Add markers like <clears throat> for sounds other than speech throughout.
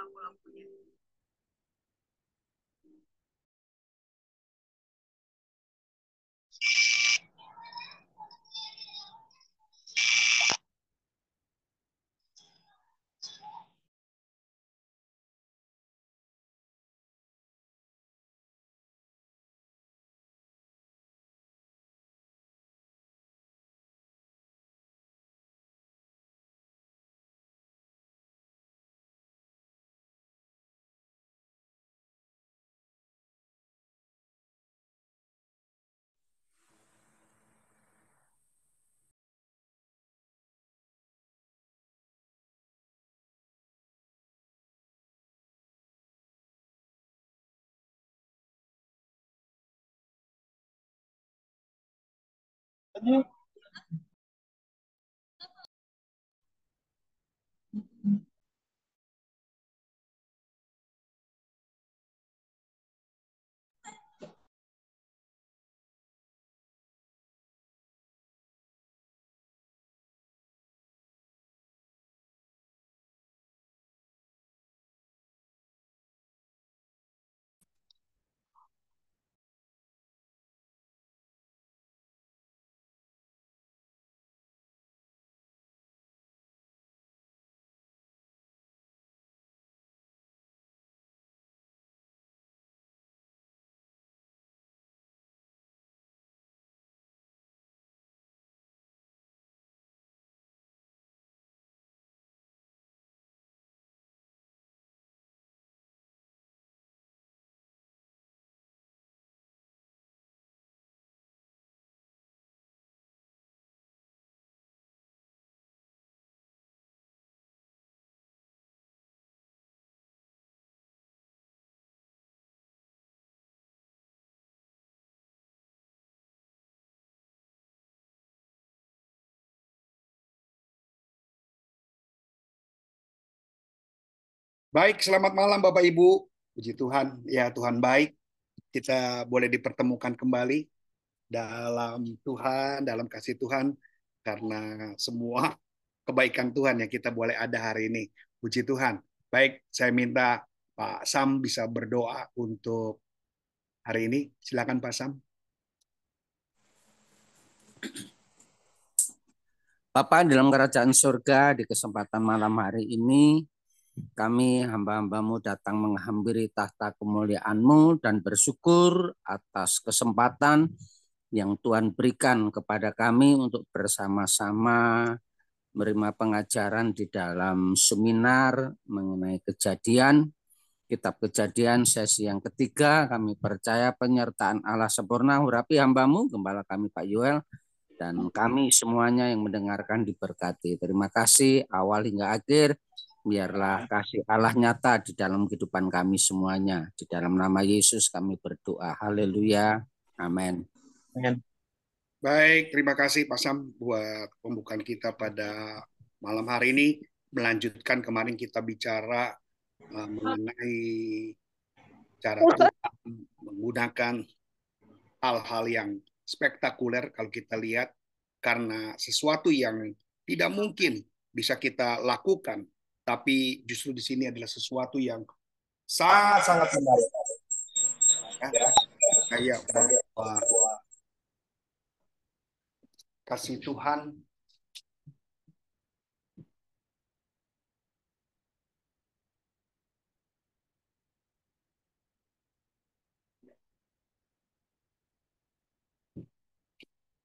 lawan ini Baik, selamat malam Bapak Ibu. Puji Tuhan, ya Tuhan baik. Kita boleh dipertemukan kembali dalam Tuhan, dalam kasih Tuhan, karena semua <laughs> kebaikan Tuhan yang kita boleh ada hari ini. Puji Tuhan. Baik, saya minta Pak Sam bisa berdoa untuk hari ini. Silakan Pak Sam. Bapak dalam kerajaan surga di kesempatan malam hari ini kami hamba-hambamu datang menghampiri tahta kemuliaanmu dan bersyukur atas kesempatan yang Tuhan berikan kepada kami untuk bersama-sama menerima pengajaran di dalam seminar mengenai kejadian. Kitab kejadian sesi yang ketiga, kami percaya penyertaan Allah sempurna, hurapi hambamu, gembala kami Pak Yuel, dan kami semuanya yang mendengarkan diberkati. Terima kasih awal hingga akhir biarlah kasih Allah nyata di dalam kehidupan kami semuanya. Di dalam nama Yesus kami berdoa. Haleluya. Amin. Baik, terima kasih Pak Sam buat pembukaan kita pada malam hari ini. Melanjutkan kemarin kita bicara uh, mengenai cara Tuhan menggunakan hal-hal yang spektakuler kalau kita lihat karena sesuatu yang tidak mungkin bisa kita lakukan tapi justru di sini adalah sesuatu yang sangat sangat menarik. Ya, kayak bahwa kasih Tuhan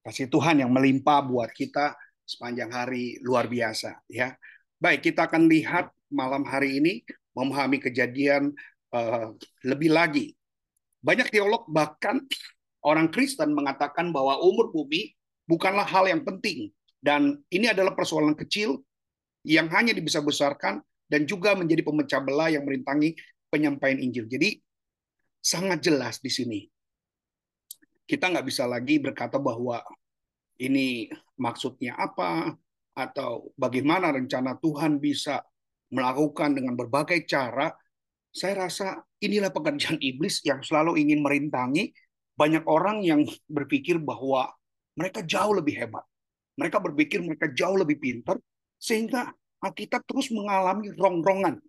kasih Tuhan yang melimpah buat kita sepanjang hari luar biasa ya. Baik, kita akan lihat malam hari ini memahami kejadian uh, lebih lagi. Banyak teolog bahkan orang Kristen mengatakan bahwa umur bumi bukanlah hal yang penting dan ini adalah persoalan kecil yang hanya dibesar-besarkan dan juga menjadi pemecah belah yang merintangi penyampaian Injil. Jadi sangat jelas di sini. Kita nggak bisa lagi berkata bahwa ini maksudnya apa, atau bagaimana rencana Tuhan bisa melakukan dengan berbagai cara, saya rasa inilah pekerjaan iblis yang selalu ingin merintangi banyak orang yang berpikir bahwa mereka jauh lebih hebat. Mereka berpikir mereka jauh lebih pintar, sehingga kita terus mengalami rongrongan.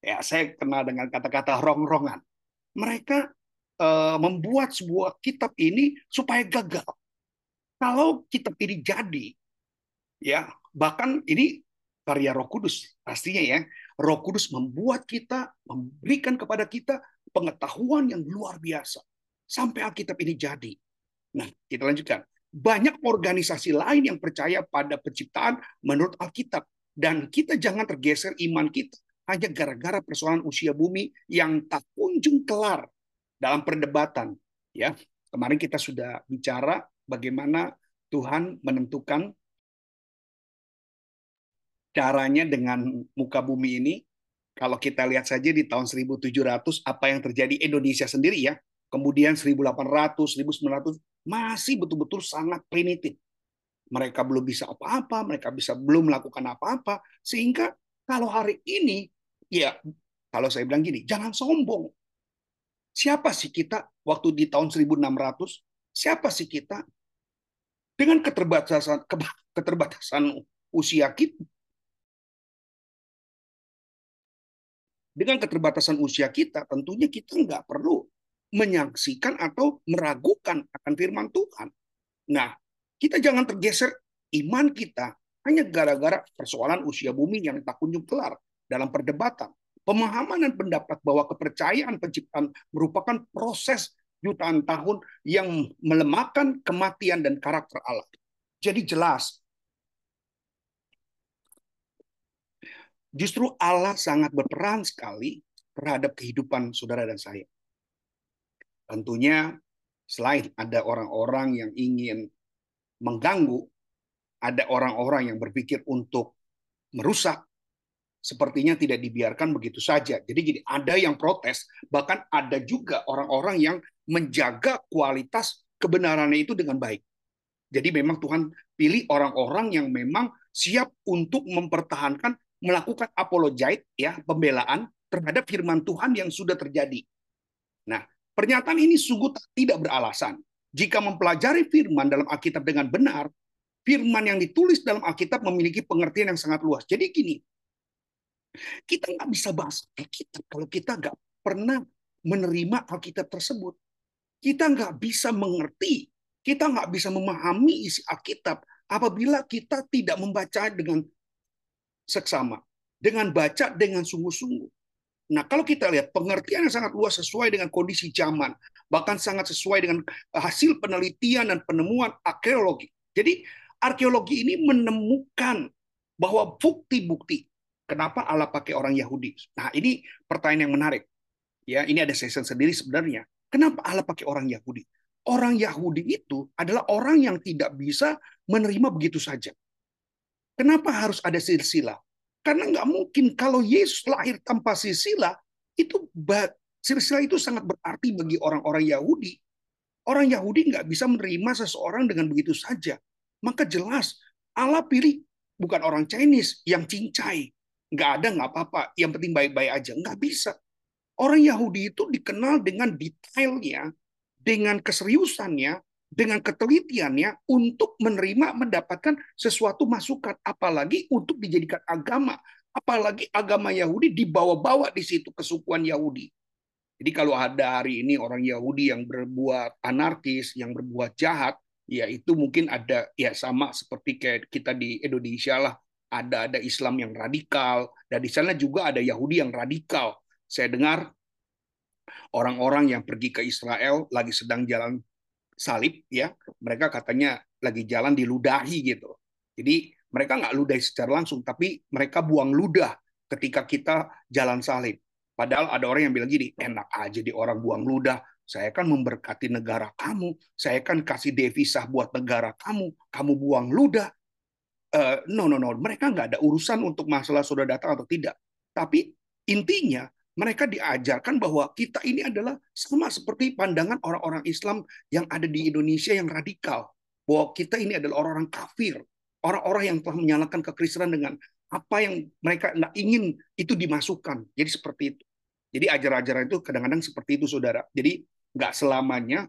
Ya, saya kenal dengan kata-kata rongrongan. Mereka uh, membuat sebuah kitab ini supaya gagal. Kalau kitab ini jadi, ya Bahkan ini karya Roh Kudus pastinya ya. Roh Kudus membuat kita, memberikan kepada kita pengetahuan yang luar biasa sampai Alkitab ini jadi. Nah, kita lanjutkan. Banyak organisasi lain yang percaya pada penciptaan menurut Alkitab dan kita jangan tergeser iman kita hanya gara-gara persoalan usia bumi yang tak kunjung kelar dalam perdebatan. Ya, kemarin kita sudah bicara bagaimana Tuhan menentukan caranya dengan muka bumi ini, kalau kita lihat saja di tahun 1700 apa yang terjadi Indonesia sendiri ya, kemudian 1800, 1900 masih betul-betul sangat primitif. Mereka belum bisa apa-apa, mereka bisa belum melakukan apa-apa, sehingga kalau hari ini, ya kalau saya bilang gini, jangan sombong. Siapa sih kita waktu di tahun 1600? Siapa sih kita dengan keterbatasan keterbatasan usia kita, dengan keterbatasan usia kita, tentunya kita nggak perlu menyaksikan atau meragukan akan firman Tuhan. Nah, kita jangan tergeser iman kita hanya gara-gara persoalan usia bumi yang tak kunjung kelar dalam perdebatan. Pemahaman dan pendapat bahwa kepercayaan penciptaan merupakan proses jutaan tahun yang melemahkan kematian dan karakter Allah. Jadi jelas Justru Allah sangat berperan sekali terhadap kehidupan saudara dan saya. Tentunya selain ada orang-orang yang ingin mengganggu, ada orang-orang yang berpikir untuk merusak, sepertinya tidak dibiarkan begitu saja. Jadi jadi ada yang protes, bahkan ada juga orang-orang yang menjaga kualitas kebenarannya itu dengan baik. Jadi memang Tuhan pilih orang-orang yang memang siap untuk mempertahankan melakukan apologet ya pembelaan terhadap firman Tuhan yang sudah terjadi. Nah, pernyataan ini sungguh tidak beralasan. Jika mempelajari firman dalam Alkitab dengan benar, firman yang ditulis dalam Alkitab memiliki pengertian yang sangat luas. Jadi gini, kita nggak bisa bahas Alkitab kalau kita nggak pernah menerima Alkitab tersebut. Kita nggak bisa mengerti, kita nggak bisa memahami isi Alkitab apabila kita tidak membaca dengan seksama. Dengan baca dengan sungguh-sungguh. Nah, kalau kita lihat pengertian yang sangat luas sesuai dengan kondisi zaman, bahkan sangat sesuai dengan hasil penelitian dan penemuan arkeologi. Jadi, arkeologi ini menemukan bahwa bukti-bukti kenapa Allah pakai orang Yahudi. Nah, ini pertanyaan yang menarik. Ya, ini ada season sendiri sebenarnya. Kenapa Allah pakai orang Yahudi? Orang Yahudi itu adalah orang yang tidak bisa menerima begitu saja. Kenapa harus ada silsilah? Karena nggak mungkin kalau Yesus lahir tanpa silsilah, itu silsilah itu sangat berarti bagi orang-orang Yahudi. Orang Yahudi nggak bisa menerima seseorang dengan begitu saja. Maka jelas Allah pilih bukan orang Chinese yang cincai. Nggak ada, nggak apa-apa. Yang penting baik-baik aja. Nggak bisa. Orang Yahudi itu dikenal dengan detailnya, dengan keseriusannya, dengan ketelitiannya untuk menerima mendapatkan sesuatu masukan apalagi untuk dijadikan agama. Apalagi agama Yahudi dibawa-bawa di situ kesukuan Yahudi. Jadi kalau ada hari ini orang Yahudi yang berbuat anarkis yang berbuat jahat ya itu mungkin ada ya sama seperti kayak kita di Indonesia lah. Ada ada Islam yang radikal dan di sana juga ada Yahudi yang radikal. Saya dengar orang-orang yang pergi ke Israel lagi sedang jalan salib ya mereka katanya lagi jalan diludahi gitu. Jadi mereka nggak ludahi secara langsung, tapi mereka buang ludah ketika kita jalan salib. Padahal ada orang yang bilang gini, enak aja di orang buang ludah, saya kan memberkati negara kamu, saya kan kasih devisa buat negara kamu, kamu buang ludah. Uh, no, no, no, mereka nggak ada urusan untuk masalah sudah datang atau tidak. Tapi intinya mereka diajarkan bahwa kita ini adalah sama seperti pandangan orang-orang Islam yang ada di Indonesia yang radikal. Bahwa kita ini adalah orang-orang kafir. Orang-orang yang telah menyalakan kekristenan dengan apa yang mereka nggak ingin itu dimasukkan. Jadi seperti itu. Jadi ajaran-ajaran itu kadang-kadang seperti itu, saudara. Jadi nggak selamanya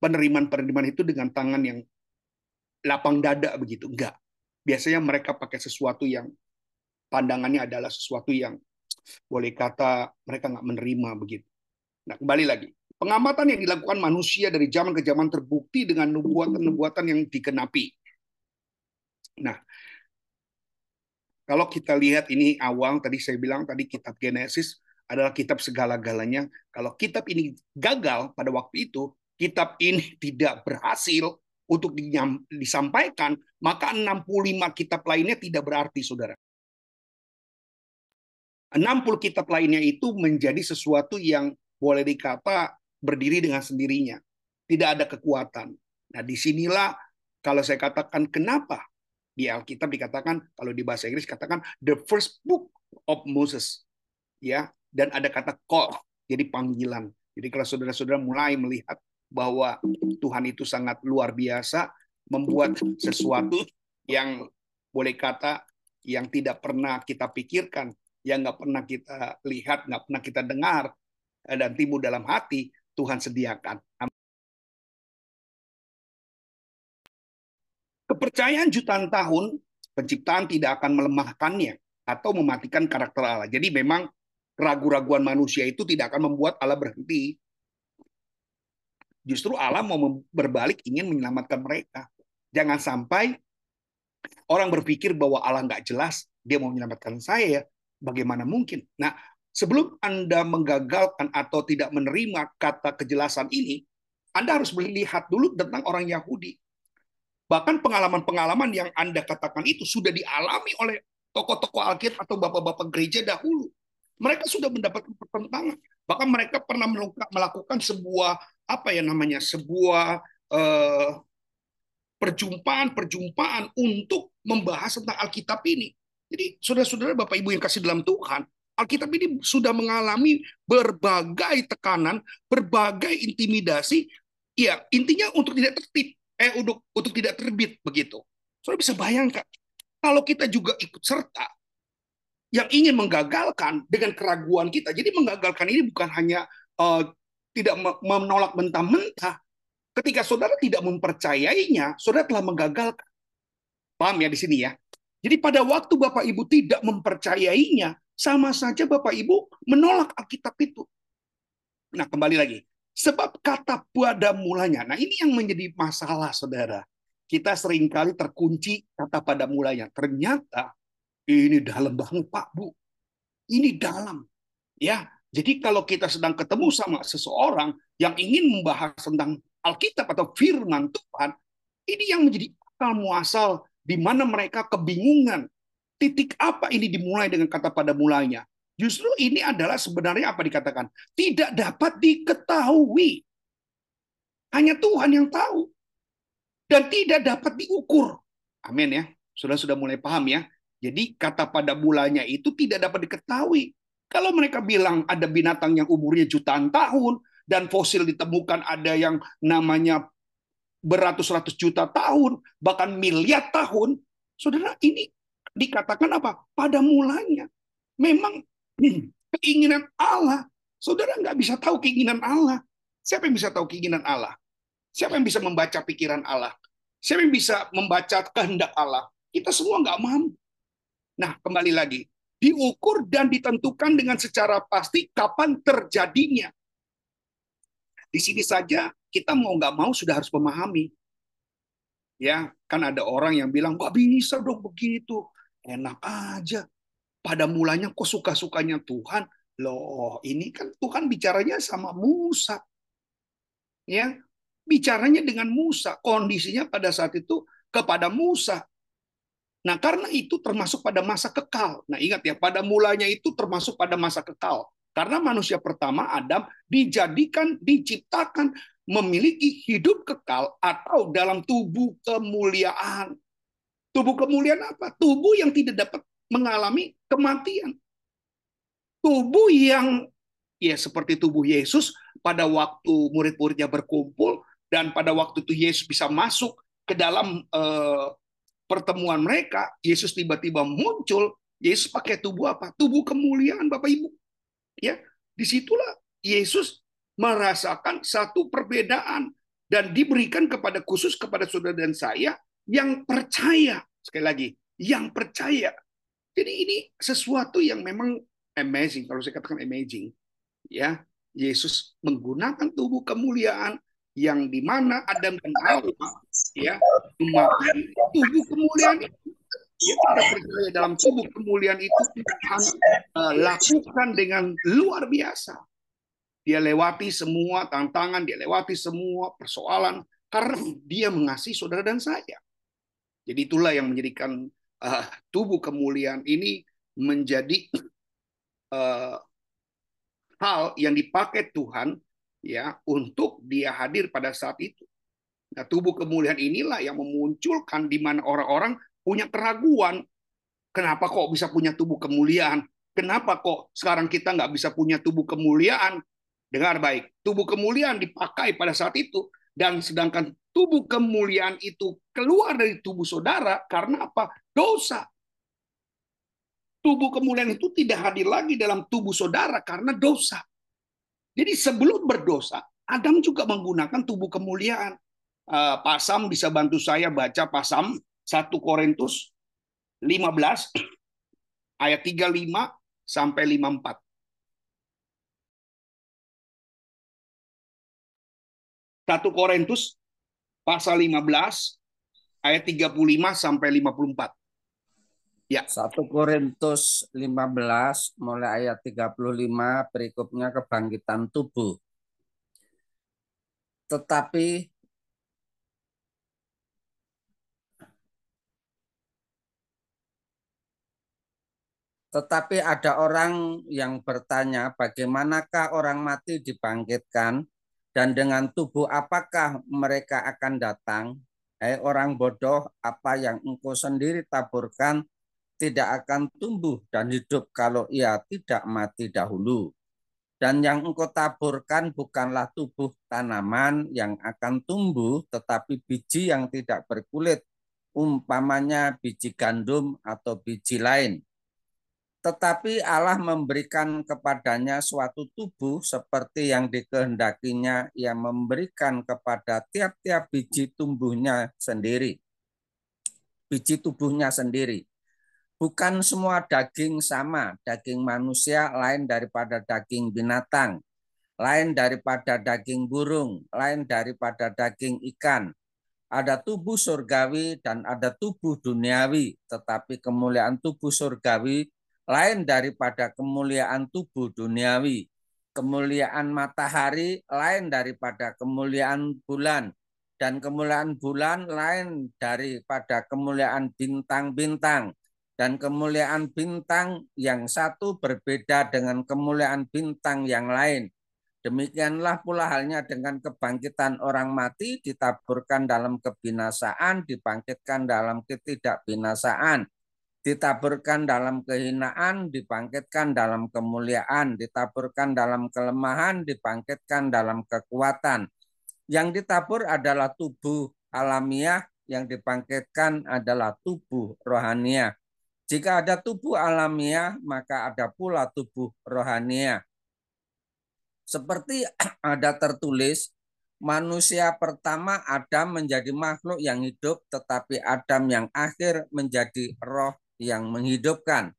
penerimaan-penerimaan itu dengan tangan yang lapang dada begitu. Enggak. Biasanya mereka pakai sesuatu yang pandangannya adalah sesuatu yang boleh kata mereka nggak menerima begitu. Nah, kembali lagi. Pengamatan yang dilakukan manusia dari zaman ke zaman terbukti dengan nubuatan-nubuatan yang dikenapi. Nah, kalau kita lihat ini awal, tadi saya bilang tadi kitab Genesis adalah kitab segala-galanya. Kalau kitab ini gagal pada waktu itu, kitab ini <laughs> tidak berhasil untuk disampaikan, maka 65 kitab lainnya tidak berarti, saudara. 60 kitab lainnya itu menjadi sesuatu yang boleh dikata berdiri dengan sendirinya. Tidak ada kekuatan. Nah, di sinilah kalau saya katakan kenapa di Alkitab dikatakan kalau di bahasa Inggris katakan the first book of Moses. Ya, dan ada kata call, jadi panggilan. Jadi kalau saudara-saudara mulai melihat bahwa Tuhan itu sangat luar biasa membuat sesuatu yang boleh kata yang tidak pernah kita pikirkan yang nggak pernah kita lihat, nggak pernah kita dengar, eh, dan timbul dalam hati, Tuhan sediakan. Kepercayaan jutaan tahun, penciptaan tidak akan melemahkannya atau mematikan karakter Allah. Jadi memang keraguan-raguan manusia itu tidak akan membuat Allah berhenti. Justru Allah mau berbalik ingin menyelamatkan mereka. Jangan sampai orang berpikir bahwa Allah nggak jelas, dia mau menyelamatkan saya ya bagaimana mungkin? Nah, sebelum Anda menggagalkan atau tidak menerima kata kejelasan ini, Anda harus melihat dulu tentang orang Yahudi. Bahkan pengalaman-pengalaman yang Anda katakan itu sudah dialami oleh tokoh-tokoh Alkitab atau bapak-bapak gereja dahulu. Mereka sudah mendapatkan pertentangan. Bahkan mereka pernah melakukan sebuah apa ya namanya sebuah eh, perjumpaan-perjumpaan untuk membahas tentang Alkitab ini. Jadi saudara-saudara Bapak Ibu yang kasih dalam Tuhan, Alkitab ini sudah mengalami berbagai tekanan, berbagai intimidasi. Ya, intinya untuk tidak tertib, eh untuk untuk tidak terbit begitu. Saudara bisa bayangkan kalau kita juga ikut serta yang ingin menggagalkan dengan keraguan kita. Jadi menggagalkan ini bukan hanya uh, tidak menolak mentah-mentah. Ketika saudara tidak mempercayainya, saudara telah menggagalkan. Paham ya di sini ya? Jadi pada waktu Bapak Ibu tidak mempercayainya, sama saja Bapak Ibu menolak Alkitab itu. Nah, kembali lagi. Sebab kata pada mulanya. Nah, ini yang menjadi masalah, saudara. Kita sering kali terkunci kata pada mulanya. Ternyata ini dalam banget, Pak, Bu. Ini dalam. Ya, jadi kalau kita sedang ketemu sama seseorang yang ingin membahas tentang Alkitab atau firman Tuhan, ini yang menjadi akal muasal di mana mereka kebingungan. Titik apa ini dimulai dengan kata pada mulanya? Justru ini adalah sebenarnya apa dikatakan? Tidak dapat diketahui. Hanya Tuhan yang tahu. Dan tidak dapat diukur. Amin ya. Sudah sudah mulai paham ya. Jadi kata pada mulanya itu tidak dapat diketahui. Kalau mereka bilang ada binatang yang umurnya jutaan tahun dan fosil ditemukan ada yang namanya beratus-ratus juta tahun, bahkan miliar tahun, saudara ini dikatakan apa? Pada mulanya. Memang <clears throat> keinginan Allah. Saudara nggak bisa tahu keinginan Allah. Siapa yang bisa tahu keinginan Allah? Siapa yang bisa membaca pikiran Allah? Siapa yang bisa membaca kehendak Allah? Kita semua nggak mampu. Nah, kembali lagi. Diukur dan ditentukan dengan secara pasti kapan terjadinya. Di sini saja kita mau nggak mau sudah harus memahami. Ya, kan ada orang yang bilang, nggak bisa dong begitu. Enak aja. Pada mulanya kok suka-sukanya Tuhan. Loh, ini kan Tuhan bicaranya sama Musa. Ya, bicaranya dengan Musa. Kondisinya pada saat itu kepada Musa. Nah, karena itu termasuk pada masa kekal. Nah, ingat ya, pada mulanya itu termasuk pada masa kekal. Karena manusia pertama Adam dijadikan, diciptakan memiliki hidup kekal atau dalam tubuh kemuliaan. Tubuh kemuliaan apa? Tubuh yang tidak dapat mengalami kematian. Tubuh yang ya seperti tubuh Yesus pada waktu murid-muridnya berkumpul dan pada waktu itu Yesus bisa masuk ke dalam uh, pertemuan mereka, Yesus tiba-tiba muncul, Yesus pakai tubuh apa? Tubuh kemuliaan Bapak Ibu. Ya, di situlah Yesus merasakan satu perbedaan dan diberikan kepada khusus kepada saudara dan saya yang percaya. Sekali lagi, yang percaya. Jadi ini sesuatu yang memang amazing kalau saya katakan amazing ya Yesus menggunakan tubuh kemuliaan yang di mana Adam dan Hawa ya memakai tubuh kemuliaan itu ya, kita percaya dalam tubuh kemuliaan itu Tuhan uh, lakukan dengan luar biasa dia lewati semua tantangan dia lewati semua persoalan karena dia mengasihi saudara dan saya jadi itulah yang menjadikan uh, tubuh kemuliaan ini menjadi uh, hal yang dipakai Tuhan ya untuk dia hadir pada saat itu. Nah, tubuh kemuliaan inilah yang memunculkan di mana orang-orang punya keraguan. Kenapa kok bisa punya tubuh kemuliaan? Kenapa kok sekarang kita nggak bisa punya tubuh kemuliaan? Dengar baik, tubuh kemuliaan dipakai pada saat itu. Dan sedangkan tubuh kemuliaan itu keluar dari tubuh saudara karena apa? Dosa tubuh kemuliaan itu tidak hadir lagi dalam tubuh saudara karena dosa. Jadi sebelum berdosa, Adam juga menggunakan tubuh kemuliaan. Uh, Pasam bisa bantu saya baca Pasam 1 Korintus 15 <clears throat> ayat 35 sampai 54. Satu Korintus pasal 15 ayat 35 sampai 54. Ya. 1 Korintus 15 mulai ayat 35 berikutnya kebangkitan tubuh. Tetapi Tetapi ada orang yang bertanya, bagaimanakah orang mati dibangkitkan dan dengan tubuh apakah mereka akan datang? Hai orang bodoh, apa yang engkau sendiri taburkan tidak akan tumbuh dan hidup kalau ia tidak mati dahulu. Dan yang engkau taburkan bukanlah tubuh tanaman yang akan tumbuh, tetapi biji yang tidak berkulit, umpamanya biji gandum atau biji lain. Tetapi Allah memberikan kepadanya suatu tubuh seperti yang dikehendakinya, ia memberikan kepada tiap-tiap biji tumbuhnya sendiri. Biji tubuhnya sendiri Bukan semua daging sama, daging manusia lain daripada daging binatang, lain daripada daging burung, lain daripada daging ikan. Ada tubuh surgawi dan ada tubuh duniawi, tetapi kemuliaan tubuh surgawi lain daripada kemuliaan tubuh duniawi. Kemuliaan matahari lain daripada kemuliaan bulan, dan kemuliaan bulan lain daripada kemuliaan bintang-bintang dan kemuliaan bintang yang satu berbeda dengan kemuliaan bintang yang lain. Demikianlah pula halnya dengan kebangkitan orang mati ditaburkan dalam kebinasaan, dibangkitkan dalam ketidakbinasaan, ditaburkan dalam kehinaan, dibangkitkan dalam kemuliaan, ditaburkan dalam kelemahan, dibangkitkan dalam kekuatan. Yang ditabur adalah tubuh alamiah, yang dibangkitkan adalah tubuh rohaniah. Jika ada tubuh alamiah, maka ada pula tubuh rohania. Seperti <clears throat> ada tertulis, manusia pertama Adam menjadi makhluk yang hidup, tetapi Adam yang akhir menjadi roh yang menghidupkan.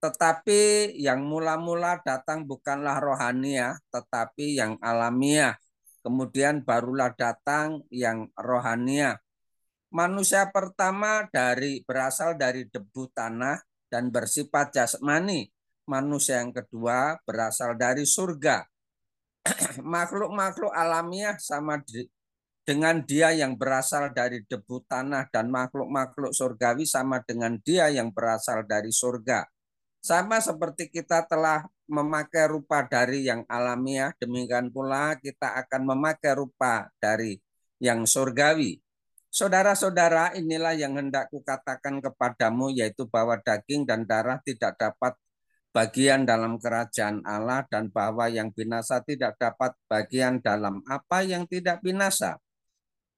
Tetapi yang mula-mula datang bukanlah rohania, tetapi yang alamiah. Kemudian barulah datang yang rohania manusia pertama dari berasal dari debu tanah dan bersifat jasmani. Manusia yang kedua berasal dari surga. <clears throat> Makhluk-makhluk alamiah sama dengan dia yang berasal dari debu tanah dan makhluk-makhluk surgawi sama dengan dia yang berasal dari surga. Sama seperti kita telah memakai rupa dari yang alamiah, demikian pula kita akan memakai rupa dari yang surgawi. Saudara-saudara, inilah yang hendak kukatakan kepadamu, yaitu bahwa daging dan darah tidak dapat bagian dalam kerajaan Allah dan bahwa yang binasa tidak dapat bagian dalam apa yang tidak binasa.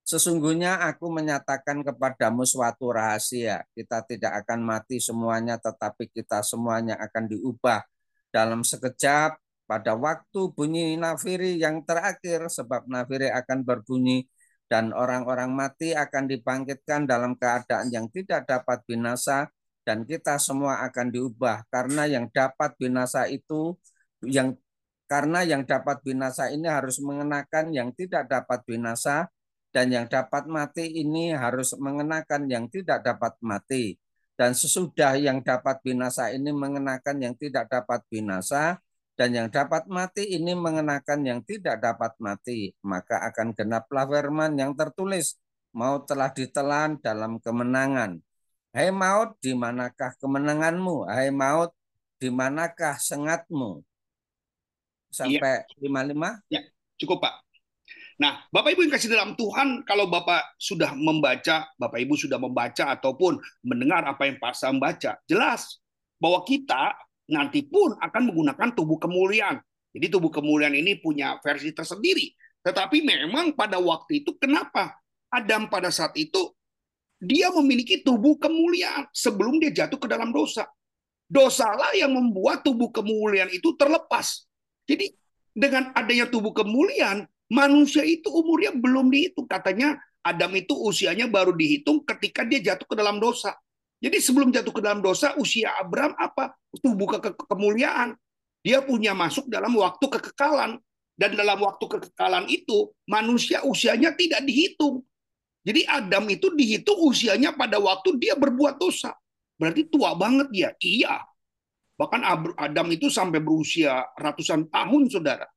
Sesungguhnya aku menyatakan kepadamu suatu rahasia. Kita tidak akan mati semuanya, tetapi kita semuanya akan diubah dalam sekejap pada waktu bunyi nafiri yang terakhir, sebab nafiri akan berbunyi dan orang-orang mati akan dibangkitkan dalam keadaan yang tidak dapat binasa dan kita semua akan diubah karena yang dapat binasa itu yang karena yang dapat binasa ini harus mengenakan yang tidak dapat binasa dan yang dapat mati ini harus mengenakan yang tidak dapat mati. Dan sesudah yang dapat binasa ini mengenakan yang tidak dapat binasa, dan yang dapat mati ini mengenakan yang tidak dapat mati, maka akan genaplah firman yang tertulis, maut telah ditelan dalam kemenangan. Hai maut, di manakah kemenanganmu? Hai maut, di manakah sengatmu? Sampai iya. 55? Ya, cukup Pak. Nah, Bapak Ibu yang kasih dalam Tuhan, kalau Bapak sudah membaca, Bapak Ibu sudah membaca ataupun mendengar apa yang Pak Sam baca, jelas bahwa kita nanti pun akan menggunakan tubuh kemuliaan. Jadi tubuh kemuliaan ini punya versi tersendiri. Tetapi memang pada waktu itu kenapa Adam pada saat itu dia memiliki tubuh kemuliaan sebelum dia jatuh ke dalam dosa. Dosalah yang membuat tubuh kemuliaan itu terlepas. Jadi dengan adanya tubuh kemuliaan, Manusia itu umurnya belum dihitung. Katanya Adam itu usianya baru dihitung ketika dia jatuh ke dalam dosa. Jadi sebelum jatuh ke dalam dosa, usia Abraham apa? Tubuh ke, ke kemuliaan. Dia punya masuk dalam waktu kekekalan. Dan dalam waktu kekekalan itu, manusia usianya tidak dihitung. Jadi Adam itu dihitung usianya pada waktu dia berbuat dosa. Berarti tua banget dia. Iya. Bahkan Adam itu sampai berusia ratusan tahun, saudara.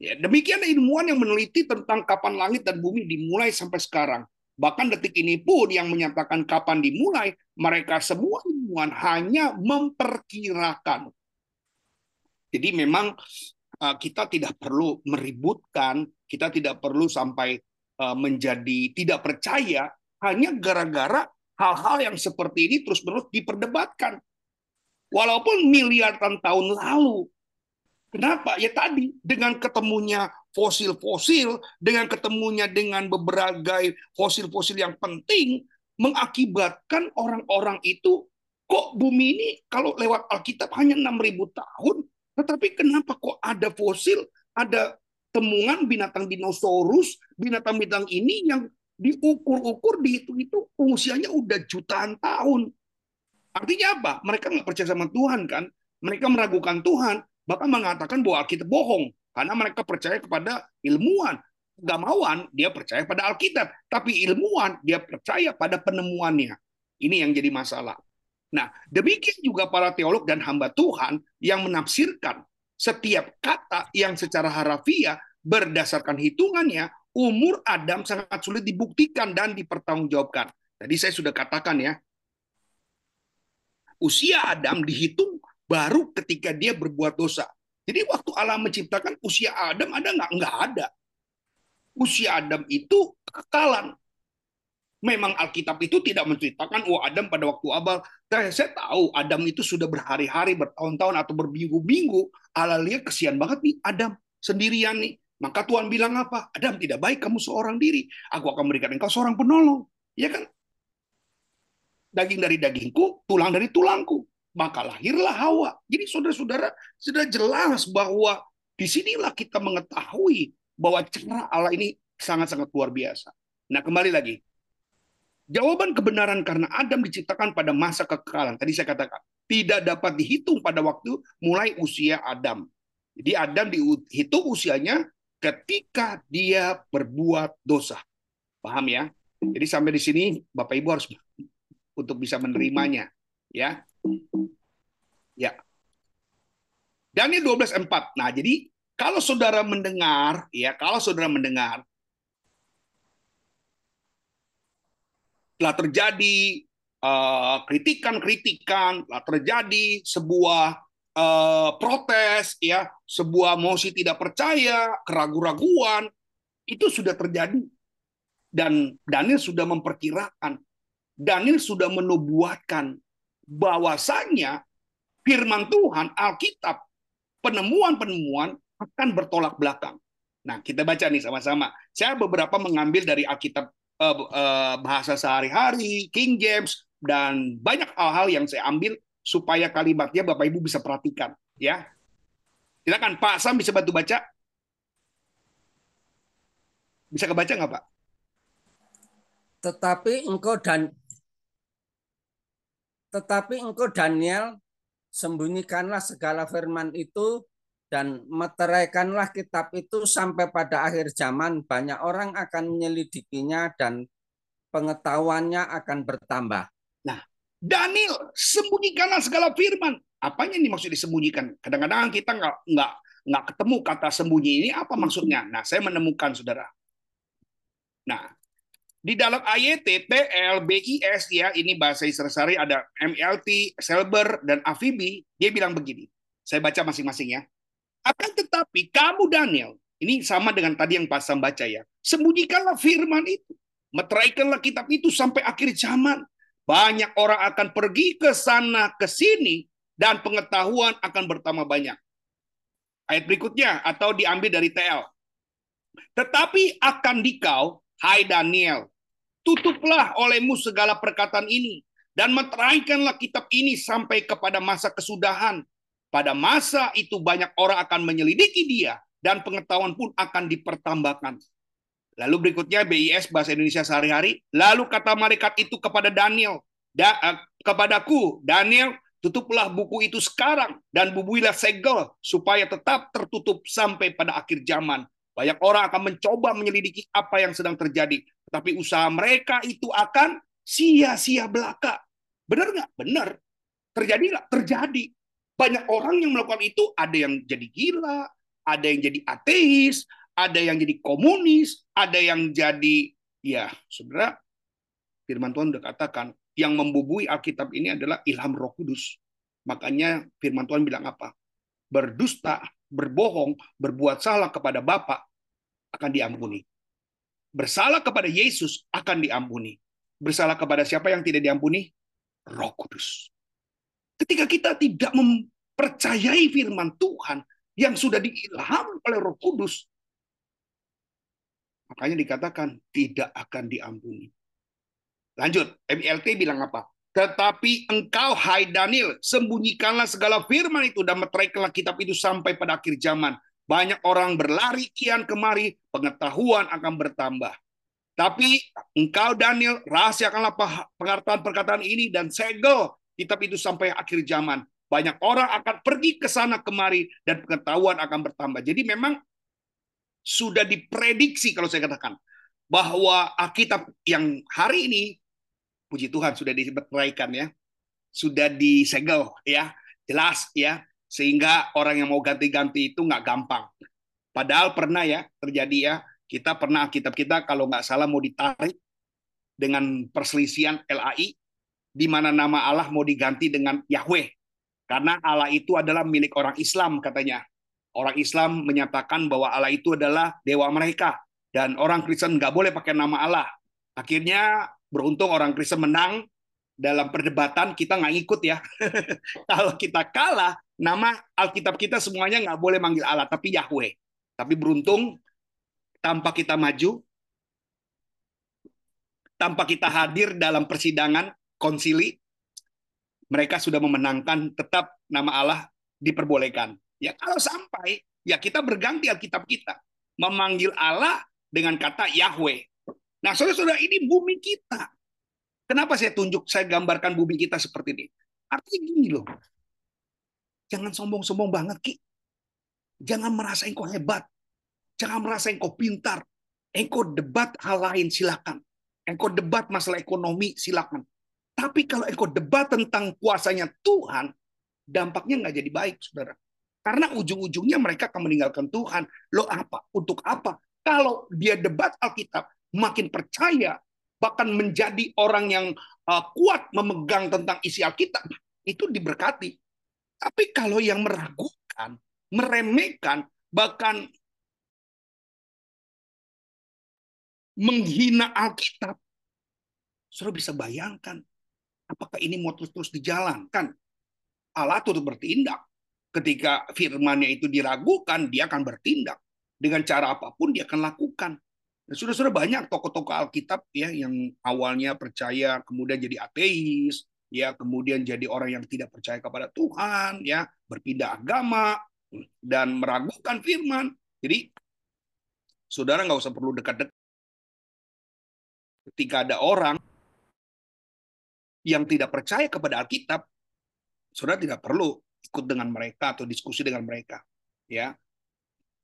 Ya, demikian ilmuwan yang meneliti tentang kapan langit dan bumi dimulai sampai sekarang. Bahkan detik ini pun yang menyatakan kapan dimulai, mereka semua ilmuwan hanya memperkirakan. Jadi memang uh, kita tidak perlu meributkan, kita tidak perlu sampai uh, menjadi tidak percaya hanya gara-gara hal-hal yang seperti ini terus-menerus diperdebatkan. Walaupun miliaran tahun lalu Kenapa? Ya tadi dengan ketemunya fosil-fosil, dengan ketemunya dengan beberapa fosil-fosil yang penting mengakibatkan orang-orang itu kok bumi ini kalau lewat Alkitab hanya 6000 tahun, tetapi kenapa kok ada fosil, ada temuan binatang dinosaurus, binatang-binatang ini yang diukur-ukur dihitung itu usianya udah jutaan tahun. Artinya apa? Mereka nggak percaya sama Tuhan kan? Mereka meragukan Tuhan bahkan mengatakan bahwa Alkitab bohong karena mereka percaya kepada ilmuwan. Gamawan dia percaya pada Alkitab, tapi ilmuwan dia percaya pada penemuannya. Ini yang jadi masalah. Nah, demikian juga para teolog dan hamba Tuhan yang menafsirkan setiap kata yang secara harafiah berdasarkan hitungannya umur Adam sangat sulit dibuktikan dan dipertanggungjawabkan. Tadi saya sudah katakan ya, usia Adam dihitung baru ketika dia berbuat dosa. Jadi waktu Allah menciptakan usia Adam ada nggak? Nggak ada. Usia Adam itu kekekalan. Memang Alkitab itu tidak menceritakan, oh Adam pada waktu abal. Saya tahu Adam itu sudah berhari-hari, bertahun-tahun, atau berminggu-minggu. Allah lihat kesian banget nih Adam sendirian nih. Maka Tuhan bilang apa? Adam tidak baik kamu seorang diri. Aku akan memberikan engkau seorang penolong. Ya kan? Daging dari dagingku, tulang dari tulangku maka lahirlah Hawa. Jadi saudara-saudara sudah jelas bahwa di sinilah kita mengetahui bahwa cara Allah ini sangat-sangat luar biasa. Nah kembali lagi, jawaban kebenaran karena Adam diciptakan pada masa kekekalan. Tadi saya katakan tidak dapat dihitung pada waktu mulai usia Adam. Jadi Adam dihitung usianya ketika dia berbuat dosa. Paham ya? Jadi sampai di sini Bapak Ibu harus <laughs> untuk bisa menerimanya, ya. Ya. Daniel 12:4. Nah, jadi kalau saudara mendengar, ya, kalau saudara mendengar telah terjadi eh, kritikan-kritikan, telah terjadi sebuah eh, protes, ya, sebuah mosi tidak percaya, keraguan-raguan, itu sudah terjadi. Dan Daniel sudah memperkirakan, Daniel sudah menubuatkan bahwasanya firman Tuhan, Alkitab, penemuan-penemuan akan bertolak belakang. Nah, kita baca nih sama-sama. Saya beberapa mengambil dari Alkitab eh, eh, bahasa sehari-hari, King James, dan banyak hal-hal yang saya ambil supaya kalimatnya Bapak Ibu bisa perhatikan. Ya, silakan Pak Sam bisa bantu baca. Bisa kebaca nggak Pak? Tetapi engkau dan tetapi engkau Daniel sembunyikanlah segala firman itu dan meteraikanlah kitab itu sampai pada akhir zaman banyak orang akan menyelidikinya dan pengetahuannya akan bertambah. Nah, Daniel sembunyikanlah segala firman. Apanya ini maksud disembunyikan? Kadang-kadang kita nggak nggak nggak ketemu kata sembunyi ini apa maksudnya. Nah, saya menemukan saudara. Nah, di dalam AYT, TL, BIS ya, ini bahasa Israel ada MLT, Selber, dan Afibi, dia bilang begini. Saya baca masing-masing ya. Akan tetapi kamu Daniel, ini sama dengan tadi yang Pak Sam baca ya. Sembunyikanlah firman itu. Meteraikanlah kitab itu sampai akhir zaman. Banyak orang akan pergi ke sana ke sini dan pengetahuan akan bertambah banyak. Ayat berikutnya atau diambil dari TL. Tetapi akan dikau, hai Daniel, tutuplah olehmu segala perkataan ini dan meteraikanlah kitab ini sampai kepada masa kesudahan pada masa itu banyak orang akan menyelidiki dia dan pengetahuan pun akan dipertambahkan. Lalu berikutnya BIS bahasa Indonesia sehari-hari. Lalu kata malaikat itu kepada Daniel, da, uh, kepadaku Daniel, tutuplah buku itu sekarang dan bubuilah segel supaya tetap tertutup sampai pada akhir zaman. Banyak orang akan mencoba menyelidiki apa yang sedang terjadi, tapi usaha mereka itu akan sia-sia belaka. Benar nggak? Benar. Terjadi nggak? Terjadi banyak orang yang melakukan itu ada yang jadi gila, ada yang jadi ateis, ada yang jadi komunis, ada yang jadi ya sebenarnya firman Tuhan sudah katakan yang membubui Alkitab ini adalah ilham Roh Kudus. Makanya firman Tuhan bilang apa? Berdusta, berbohong, berbuat salah kepada Bapa akan diampuni. Bersalah kepada Yesus akan diampuni. Bersalah kepada siapa yang tidak diampuni? Roh Kudus. Ketika kita tidak mempercayai firman Tuhan yang sudah diilham oleh Roh Kudus, makanya dikatakan tidak akan diampuni. Lanjut, MLT bilang apa? Tetapi engkau, hai Daniel, sembunyikanlah segala firman itu dan meteraikanlah kitab itu sampai pada akhir zaman. Banyak orang berlari kian kemari, pengetahuan akan bertambah. Tapi engkau Daniel, rahasiakanlah pengertian perkataan ini dan segel kitab itu sampai akhir zaman. Banyak orang akan pergi ke sana kemari dan pengetahuan akan bertambah. Jadi memang sudah diprediksi kalau saya katakan bahwa Alkitab yang hari ini puji Tuhan sudah diberaikan ya. Sudah disegel ya, jelas ya sehingga orang yang mau ganti-ganti itu nggak gampang. Padahal pernah ya terjadi ya, kita pernah Alkitab kita kalau nggak salah mau ditarik dengan perselisihan LAI di mana nama Allah mau diganti dengan Yahweh. Karena Allah itu adalah milik orang Islam katanya. Orang Islam menyatakan bahwa Allah itu adalah dewa mereka. Dan orang Kristen nggak boleh pakai nama Allah. Akhirnya beruntung orang Kristen menang dalam perdebatan kita nggak ikut ya. <laughs> Kalau kita kalah, nama Alkitab kita semuanya nggak boleh manggil Allah, tapi Yahweh. Tapi beruntung tanpa kita maju, tanpa kita hadir dalam persidangan, konsili, mereka sudah memenangkan tetap nama Allah diperbolehkan. Ya kalau sampai ya kita berganti Alkitab kita memanggil Allah dengan kata Yahweh. Nah, saudara-saudara ini bumi kita. Kenapa saya tunjuk, saya gambarkan bumi kita seperti ini? Artinya gini loh. Jangan sombong-sombong banget, Ki. Jangan merasa engkau hebat. Jangan merasa engkau pintar. Engkau debat hal lain, silakan. Engkau debat masalah ekonomi, silakan. Tapi kalau engkau debat tentang kuasanya Tuhan, dampaknya nggak jadi baik, saudara. Karena ujung-ujungnya mereka akan meninggalkan Tuhan. Lo apa? Untuk apa? Kalau dia debat Alkitab, makin percaya bahkan menjadi orang yang uh, kuat memegang tentang isi Alkitab, itu diberkati. Tapi kalau yang meragukan, meremehkan, bahkan menghina Alkitab, saudara bisa bayangkan apakah ini mau terus-terus dijalankan? Allah turut bertindak. Ketika firmannya itu diragukan, dia akan bertindak. Dengan cara apa pun dia akan lakukan. Sudah-sudah banyak tokoh-tokoh Alkitab ya yang awalnya percaya kemudian jadi ateis, ya kemudian jadi orang yang tidak percaya kepada Tuhan, ya berpindah agama dan meragukan firman. Jadi saudara nggak usah perlu dekat-dekat ketika ada orang yang tidak percaya kepada Alkitab, saudara tidak perlu ikut dengan mereka atau diskusi dengan mereka. Ya,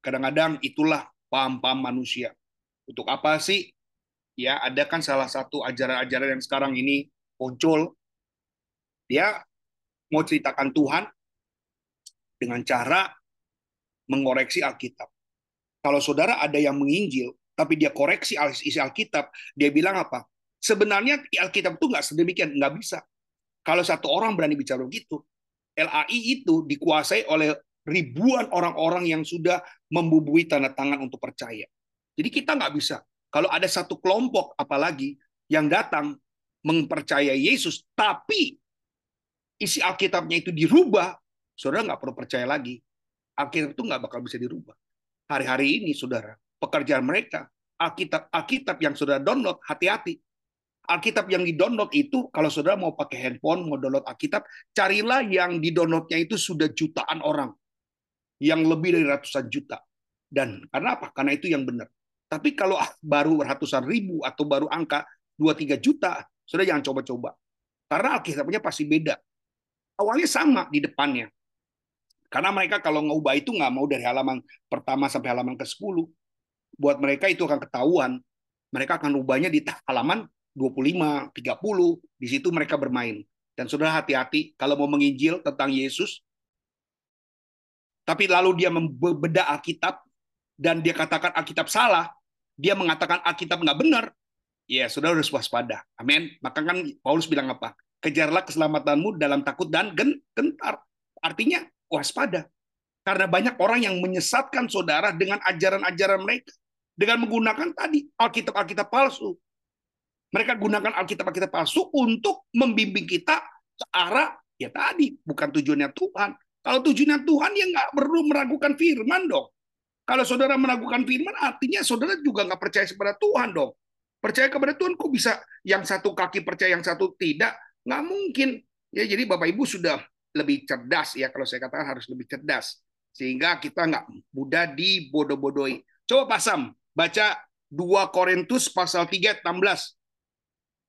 kadang-kadang itulah paham-paham manusia. Untuk apa sih? Ya, ada kan salah satu ajaran-ajaran yang sekarang ini muncul. Dia mau ceritakan Tuhan dengan cara mengoreksi Alkitab. Kalau saudara ada yang menginjil, tapi dia koreksi isi Alkitab, dia bilang apa? Sebenarnya Alkitab itu nggak sedemikian, nggak bisa. Kalau satu orang berani bicara begitu, LAI itu dikuasai oleh ribuan orang-orang yang sudah membubui tanda tangan untuk percaya. Jadi kita nggak bisa. Kalau ada satu kelompok, apalagi yang datang mempercayai Yesus, tapi isi Alkitabnya itu dirubah, saudara nggak perlu percaya lagi. Alkitab itu nggak bakal bisa dirubah. Hari-hari ini, saudara, pekerjaan mereka. Alkitab Alkitab yang sudah download, hati-hati. Alkitab yang di-download itu, kalau saudara mau pakai handphone, mau download Alkitab, carilah yang di-downloadnya itu sudah jutaan orang. Yang lebih dari ratusan juta. Dan karena apa? Karena itu yang benar. Tapi kalau <laughs> baru ratusan ribu atau baru angka 2-3 juta, saudara jangan coba-coba. Karena Alkitabnya pasti beda. Awalnya sama di depannya. Karena mereka kalau ngubah itu nggak mau dari halaman pertama sampai halaman ke-10 buat mereka itu akan ketahuan. Mereka akan ubahnya di halaman 25, 30, di situ mereka bermain. Dan saudara hati-hati kalau mau menginjil tentang Yesus, tapi lalu dia membedah Alkitab dan dia katakan Alkitab salah, dia mengatakan Alkitab nggak benar, ya saudara harus waspada. Amin. Maka kan Paulus bilang apa? Kejarlah keselamatanmu dalam takut dan gentar. Artinya waspada. Karena banyak orang yang menyesatkan saudara dengan ajaran-ajaran mereka dengan menggunakan tadi Alkitab-Alkitab palsu. Mereka gunakan Alkitab-Alkitab palsu untuk membimbing kita ke arah ya tadi bukan tujuannya Tuhan. Kalau tujuannya Tuhan ya nggak perlu meragukan firman dong. Kalau saudara meragukan firman artinya saudara juga nggak percaya kepada Tuhan dong. Percaya kepada Tuhan kok bisa yang satu kaki percaya yang satu tidak? Nggak mungkin. Ya jadi Bapak Ibu sudah lebih cerdas ya kalau saya katakan harus lebih cerdas sehingga kita nggak mudah dibodoh-bodohi. Coba pasam baca 2 Korintus pasal 3 16.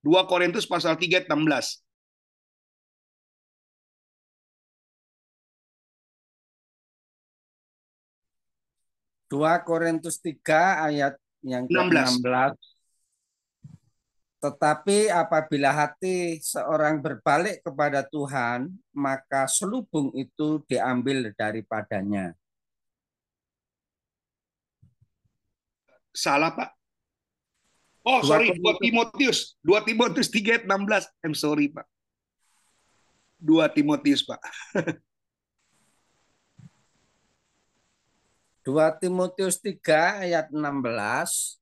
2 Korintus pasal 3 16. Dua Korintus 3 ayat yang ke-16. Tetapi apabila hati seorang berbalik kepada Tuhan, maka selubung itu diambil daripadanya. Salah, Pak. Oh, sorry, 2 Timotius. 2 Timotius 3 16. I'm sorry, Pak. 2 Timotius, Pak. <laughs> 2 Timotius 3 ayat 16.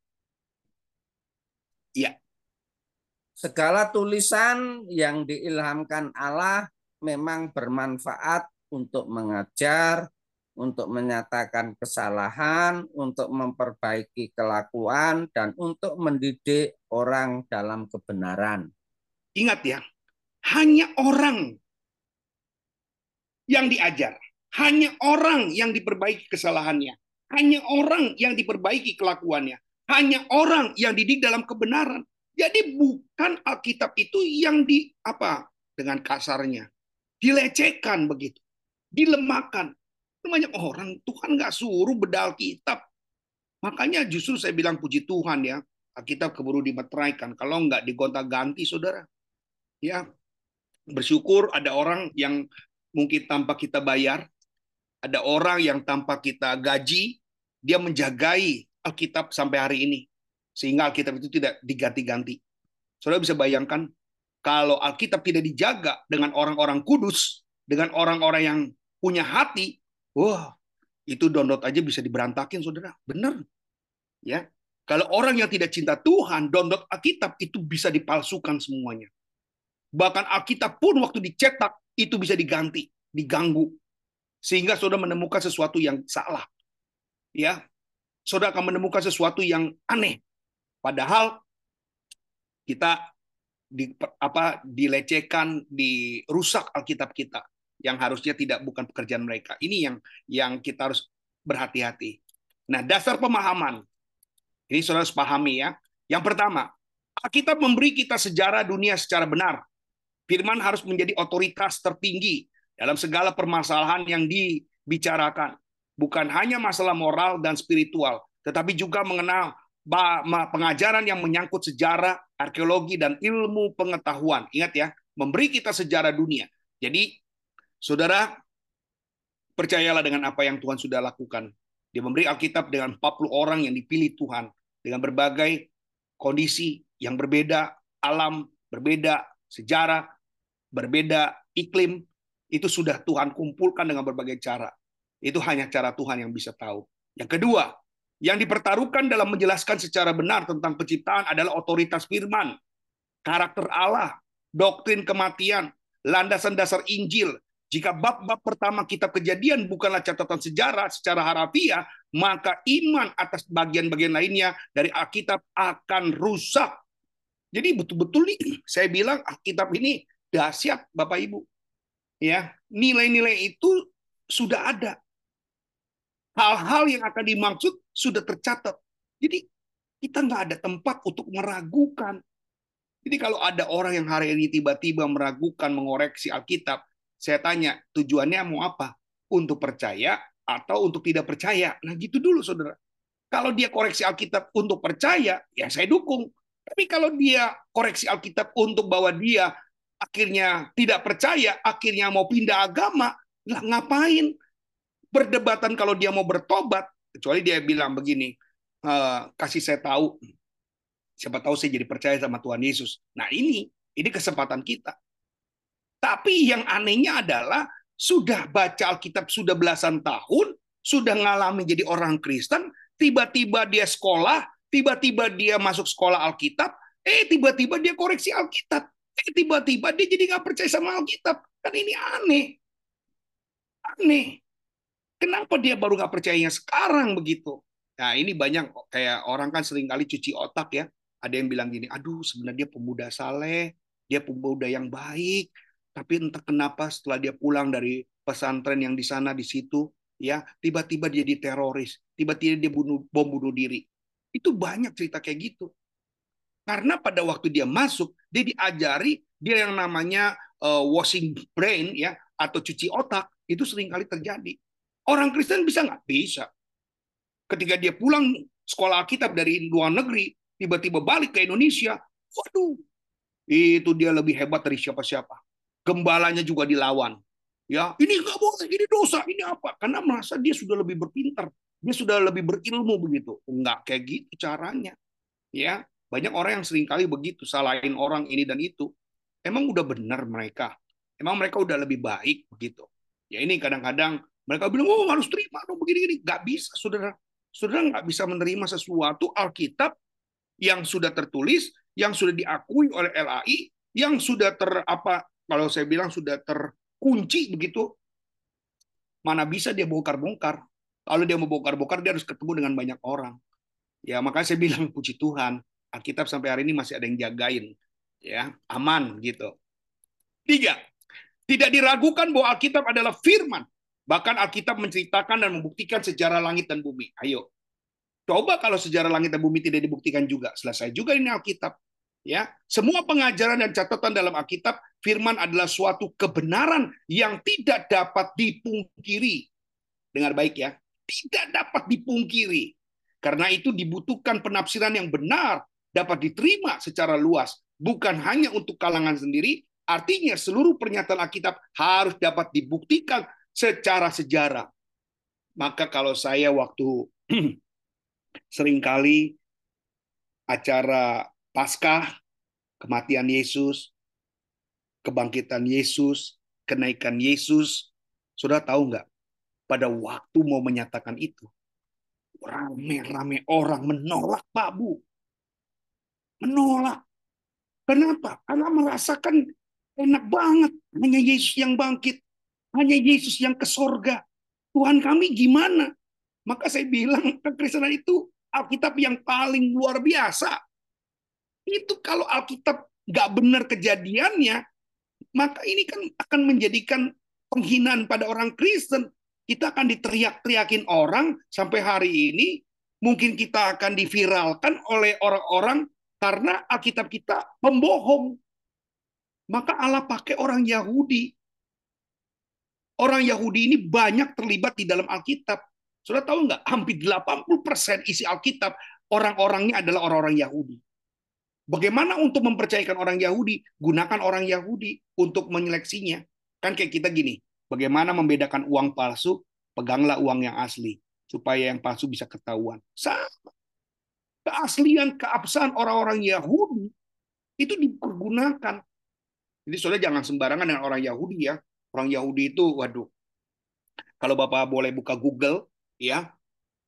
Iya. Segala tulisan yang diilhamkan Allah memang bermanfaat untuk mengajar, untuk menyatakan kesalahan, untuk memperbaiki kelakuan, dan untuk mendidik orang dalam kebenaran. Ingat ya, hanya orang yang diajar, hanya orang yang diperbaiki kesalahannya, hanya orang yang diperbaiki kelakuannya, hanya orang yang didik dalam kebenaran. Jadi bukan Alkitab itu yang di apa dengan kasarnya dilecehkan begitu, dilemahkan, banyak orang Tuhan nggak suruh bedal kitab. Makanya justru saya bilang puji Tuhan ya, Alkitab keburu dimeteraikan. Kalau nggak digonta-ganti, saudara. Ya, bersyukur ada orang yang mungkin tanpa kita bayar, ada orang yang tanpa kita gaji, dia menjagai Alkitab sampai hari ini. Sehingga Alkitab itu tidak diganti-ganti. Saudara bisa bayangkan kalau Alkitab tidak dijaga dengan orang-orang kudus, dengan orang-orang yang punya hati, wah, itu download aja bisa diberantakin, Saudara. Benar. Ya. Kalau orang yang tidak cinta Tuhan, download Alkitab itu bisa dipalsukan semuanya. Bahkan Alkitab pun waktu dicetak itu bisa diganti, diganggu. Sehingga saudara menemukan sesuatu yang salah. Ya. Saudara akan menemukan sesuatu yang aneh. Padahal kita di, apa dilecehkan, dirusak Alkitab kita yang harusnya tidak bukan pekerjaan mereka. Ini yang yang kita harus berhati-hati. Nah, dasar pemahaman ini saudara harus pahami ya. Yang pertama, Alkitab memberi kita sejarah dunia secara benar. Firman harus menjadi otoritas tertinggi dalam segala permasalahan yang dibicarakan. Bukan hanya masalah moral dan spiritual, tetapi juga mengenal pengajaran yang menyangkut sejarah, arkeologi, dan ilmu pengetahuan. Ingat ya, memberi kita sejarah dunia. Jadi, saudara, percayalah dengan apa yang Tuhan sudah lakukan. Dia memberi Alkitab dengan 40 orang yang dipilih Tuhan dengan berbagai kondisi yang berbeda, alam berbeda, sejarah berbeda, iklim itu sudah Tuhan kumpulkan dengan berbagai cara. Itu hanya cara Tuhan yang bisa tahu. Yang kedua, yang dipertaruhkan dalam menjelaskan secara benar tentang penciptaan adalah otoritas firman, karakter Allah, doktrin kematian, landasan dasar Injil, jika bab-bab pertama kitab kejadian bukanlah catatan sejarah secara harafiah, maka iman atas bagian-bagian lainnya dari Alkitab akan rusak. Jadi betul-betul nih saya bilang Alkitab ini dahsyat Bapak Ibu. Ya, nilai-nilai itu sudah ada. Hal-hal yang akan dimaksud sudah tercatat. Jadi kita nggak ada tempat untuk meragukan. Jadi kalau ada orang yang hari ini tiba-tiba meragukan, mengoreksi Alkitab, saya tanya, tujuannya mau apa? Untuk percaya atau untuk tidak percaya? Nah gitu dulu saudara. Kalau dia koreksi Alkitab untuk percaya, ya saya dukung. Tapi kalau dia koreksi Alkitab untuk bahwa dia akhirnya tidak percaya, akhirnya mau pindah agama, lah ngapain? Berdebatan kalau dia mau bertobat, kecuali dia bilang begini, e, kasih saya tahu, siapa tahu saya jadi percaya sama Tuhan Yesus. Nah ini, ini kesempatan kita. Tapi yang anehnya adalah sudah baca Alkitab sudah belasan tahun, sudah ngalami jadi orang Kristen, tiba-tiba dia sekolah, tiba-tiba dia masuk sekolah Alkitab, eh tiba-tiba dia koreksi Alkitab, eh tiba-tiba dia jadi nggak percaya sama Alkitab. Kan ini aneh. Aneh. Kenapa dia baru nggak percayanya sekarang begitu? Nah ini banyak kayak orang kan sering kali cuci otak ya. Ada yang bilang gini, aduh sebenarnya dia pemuda saleh, dia pemuda yang baik, tapi entah kenapa setelah dia pulang dari pesantren yang di sana di situ, ya tiba-tiba dia di teroris, tiba-tiba dia bunuh bom bunuh diri. Itu banyak cerita kayak gitu. Karena pada waktu dia masuk, dia diajari dia yang namanya uh, washing brain ya atau cuci otak itu sering kali terjadi. Orang Kristen bisa nggak? Bisa. Ketika dia pulang sekolah Alkitab dari luar negeri, tiba-tiba balik ke Indonesia, waduh, itu dia lebih hebat dari siapa-siapa gembalanya juga dilawan. Ya, ini nggak boleh, ini dosa, ini apa? Karena merasa dia sudah lebih berpintar, dia sudah lebih berilmu begitu. Enggak kayak gitu caranya. Ya, banyak orang yang sering kali begitu, salahin orang ini dan itu. Emang udah benar mereka. Emang mereka udah lebih baik begitu. Ya ini kadang-kadang mereka bilang, oh harus terima dong begini-gini. Nggak bisa, saudara. Saudara nggak bisa menerima sesuatu Alkitab yang sudah tertulis, yang sudah diakui oleh LAI, yang sudah ter apa kalau saya bilang sudah terkunci begitu, mana bisa dia bongkar-bongkar. Kalau dia mau bongkar-bongkar, dia harus ketemu dengan banyak orang. Ya, makanya saya bilang puji Tuhan, Alkitab sampai hari ini masih ada yang jagain. Ya, aman gitu. Tiga, tidak diragukan bahwa Alkitab adalah firman. Bahkan Alkitab menceritakan dan membuktikan sejarah langit dan bumi. Ayo, coba kalau sejarah langit dan bumi tidak dibuktikan juga. Selesai juga ini Alkitab. Ya, semua pengajaran dan catatan dalam Alkitab, firman adalah suatu kebenaran yang tidak dapat dipungkiri. Dengar baik ya, tidak dapat dipungkiri. Karena itu dibutuhkan penafsiran yang benar, dapat diterima secara luas, bukan hanya untuk kalangan sendiri, artinya seluruh pernyataan Alkitab harus dapat dibuktikan secara sejarah. Maka kalau saya waktu <clears throat> sering kali acara Paskah kematian Yesus, kebangkitan Yesus, kenaikan Yesus. Sudah tahu nggak? Pada waktu mau menyatakan itu, rame-rame orang menolak Pak Bu. Menolak. Kenapa? Karena merasakan enak banget. Hanya Yesus yang bangkit. Hanya Yesus yang ke sorga. Tuhan kami gimana? Maka saya bilang kekristenan itu Alkitab yang paling luar biasa. Itu kalau Alkitab nggak benar kejadiannya, maka ini kan akan menjadikan penghinaan pada orang Kristen. Kita akan diteriak-teriakin orang sampai hari ini. Mungkin kita akan diviralkan oleh orang-orang karena Alkitab kita pembohong. Maka Allah pakai orang Yahudi. Orang Yahudi ini banyak terlibat di dalam Alkitab. Sudah tahu nggak? Hampir 80% isi Alkitab orang-orangnya adalah orang-orang Yahudi. Bagaimana untuk mempercayakan orang Yahudi? Gunakan orang Yahudi untuk menyeleksinya. Kan kayak kita gini, bagaimana membedakan uang palsu? Peganglah uang yang asli supaya yang palsu bisa ketahuan. Sama. Keaslian, keabsahan orang-orang Yahudi itu dipergunakan jadi saudara jangan sembarangan dengan orang Yahudi ya. Orang Yahudi itu, waduh, kalau Bapak boleh buka Google, ya,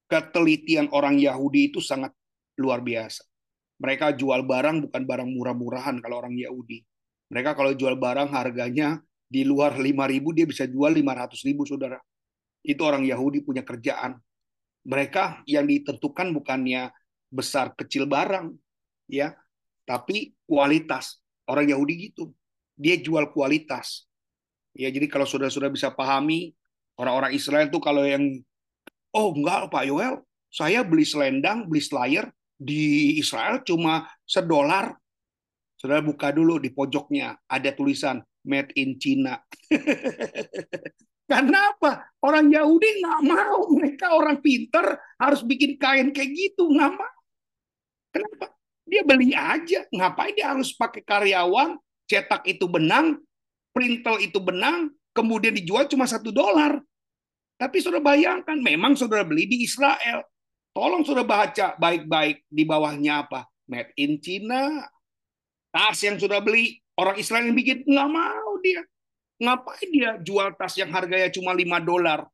ketelitian orang Yahudi itu sangat luar biasa. Mereka jual barang bukan barang murah-murahan kalau orang Yahudi. Mereka kalau jual barang harganya di luar 5.000 dia bisa jual 500.000 saudara. Itu orang Yahudi punya kerjaan. Mereka yang ditentukan bukannya besar kecil barang, ya, tapi kualitas. Orang Yahudi gitu dia jual kualitas. Ya, jadi kalau sudah-sudah bisa pahami orang-orang Israel itu kalau yang oh enggak Pak Yoel, saya beli selendang, beli slayer di Israel cuma sedolar. Saudara buka dulu di pojoknya ada tulisan made in China. <laughs> Karena apa? Orang Yahudi nggak mau. Mereka orang pinter harus bikin kain kayak gitu. Nggak mau. Kenapa? Dia beli aja. Ngapain dia harus pakai karyawan? cetak itu benang, printel itu benang, kemudian dijual cuma satu dolar. Tapi sudah bayangkan, memang sudah beli di Israel. Tolong sudah baca baik-baik di bawahnya apa? Made in China. Tas yang sudah beli, orang Israel yang bikin, nggak mau dia. Ngapain dia jual tas yang harganya cuma 5 dolar?